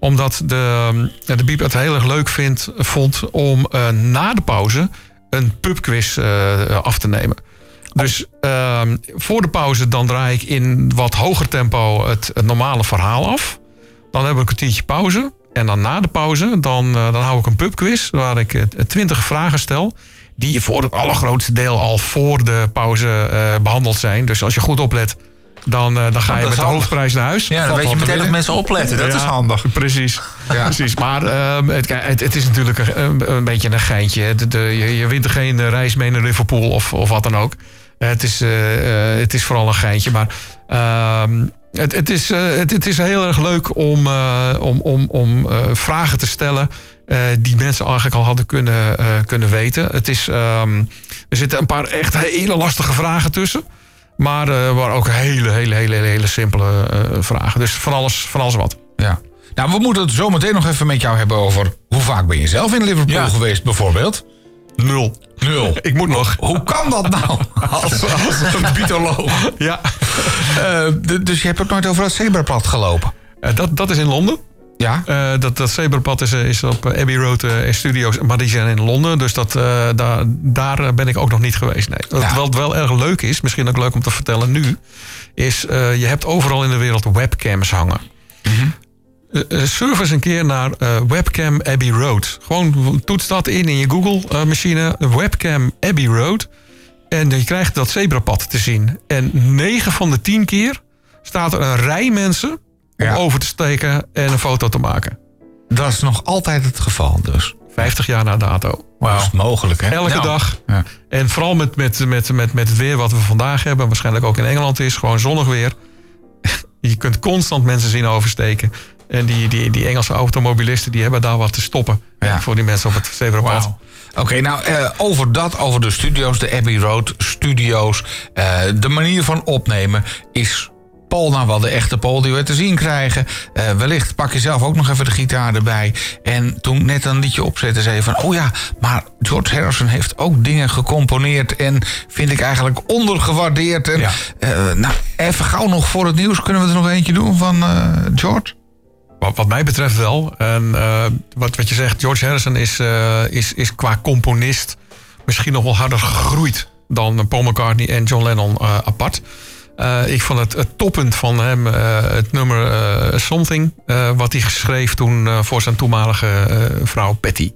omdat de, ja, de Biep het heel erg leuk vindt, vond om eh, na de pauze een pubquiz eh, af te nemen. Dus ehm, voor de pauze dan draai ik in wat hoger tempo het, het normale verhaal af. Dan hebben we een kwartiertje pauze. En dan na de pauze dan, eh, dan hou ik een pubquiz waar ik eh, twintig vragen stel. Die voor het allergrootste deel al voor de pauze eh, behandeld zijn. Dus als je goed oplet, dan, dan ga je met de hoofdprijs naar huis. Ja, dan weet je meteen dat mensen opletten. Dat is handig. Precies. precies. Maar ehm, het, het, het is natuurlijk een, een, beetje een geintje. De, de- je, je wint er geen reis mee naar Liverpool of, of wat dan ook. Het, is, het is vooral een geintje. Maar ehm, het, het, is, eh, het, het is heel erg leuk om, eh, om, om, om eh, vragen te stellen. die mensen eigenlijk al hadden kunnen, kunnen weten. Het is, ehm, er zitten een paar echt hele lastige vragen tussen. Maar waren ook hele, hele, hele, hele, simpele vragen. Dus van alles, van alles wat. Ja. Nou, we moeten het zo meteen nog even met jou hebben over... hoe vaak ben je zelf in Liverpool Ja. geweest, bijvoorbeeld? Nul. Nul. Ik moet nog. Hoe kan dat nou? Als, als een bietoloog. Ja. Eh, dus je hebt ook nooit over het zebrapad gelopen? Eh, dat, dat is in Londen. Ja? Eh, dat, dat zebrapad is, is op Abbey Road in Studios, maar die zijn in Londen. Dus dat, daar, daar ben ik ook nog niet geweest. Nee. Wat wel, wel erg leuk is, misschien ook leuk om te vertellen nu, is je hebt overal in de wereld webcams hangen. Eh, surf eens een keer naar eh, webcam Abbey Road. Gewoon toets dat in in je Google-machine. webcam Abbey Road. En je krijgt dat zebrapad te zien. En 9 van de 10 keer staat er een rij mensen om Ja. over te steken en een foto te maken. Dat is nog altijd het geval, dus. 50 jaar na dato. Dat is mogelijk, hè? Elke Nou. dag. Ja. En vooral met, met, met, met, met het weer wat we vandaag hebben, waarschijnlijk ook in Engeland is, gewoon zonnig weer. Je kunt constant mensen zien oversteken. En die, die, die Engelse automobilisten die hebben daar wat te stoppen. Ja. Voor die mensen op het zebrapad. Wauw. Oké, nou, eh, over dat, over de studio's, de Abbey Road studio's. eh, de manier van opnemen is Paul nou wel de echte Paul die we te zien krijgen. Eh, wellicht pak je zelf ook nog even de gitaar erbij. En toen net een liedje opzetten, zei je van... oh ja, maar George Harrison heeft ook dingen gecomponeerd... en vind ik eigenlijk ondergewaardeerd. En, Ja. nou, even gauw nog voor het nieuws. Kunnen we er nog eentje doen van eh, George? Wat, mij betreft wel. En eh, wat, wat je zegt, George Harrison is, eh, is, is qua componist misschien nog wel harder gegroeid dan Paul McCartney en John Lennon eh, apart. Ik vond het, het toppunt van hem het nummer eh, Something, wat hij schreef toen voor zijn toenmalige vrouw Patty.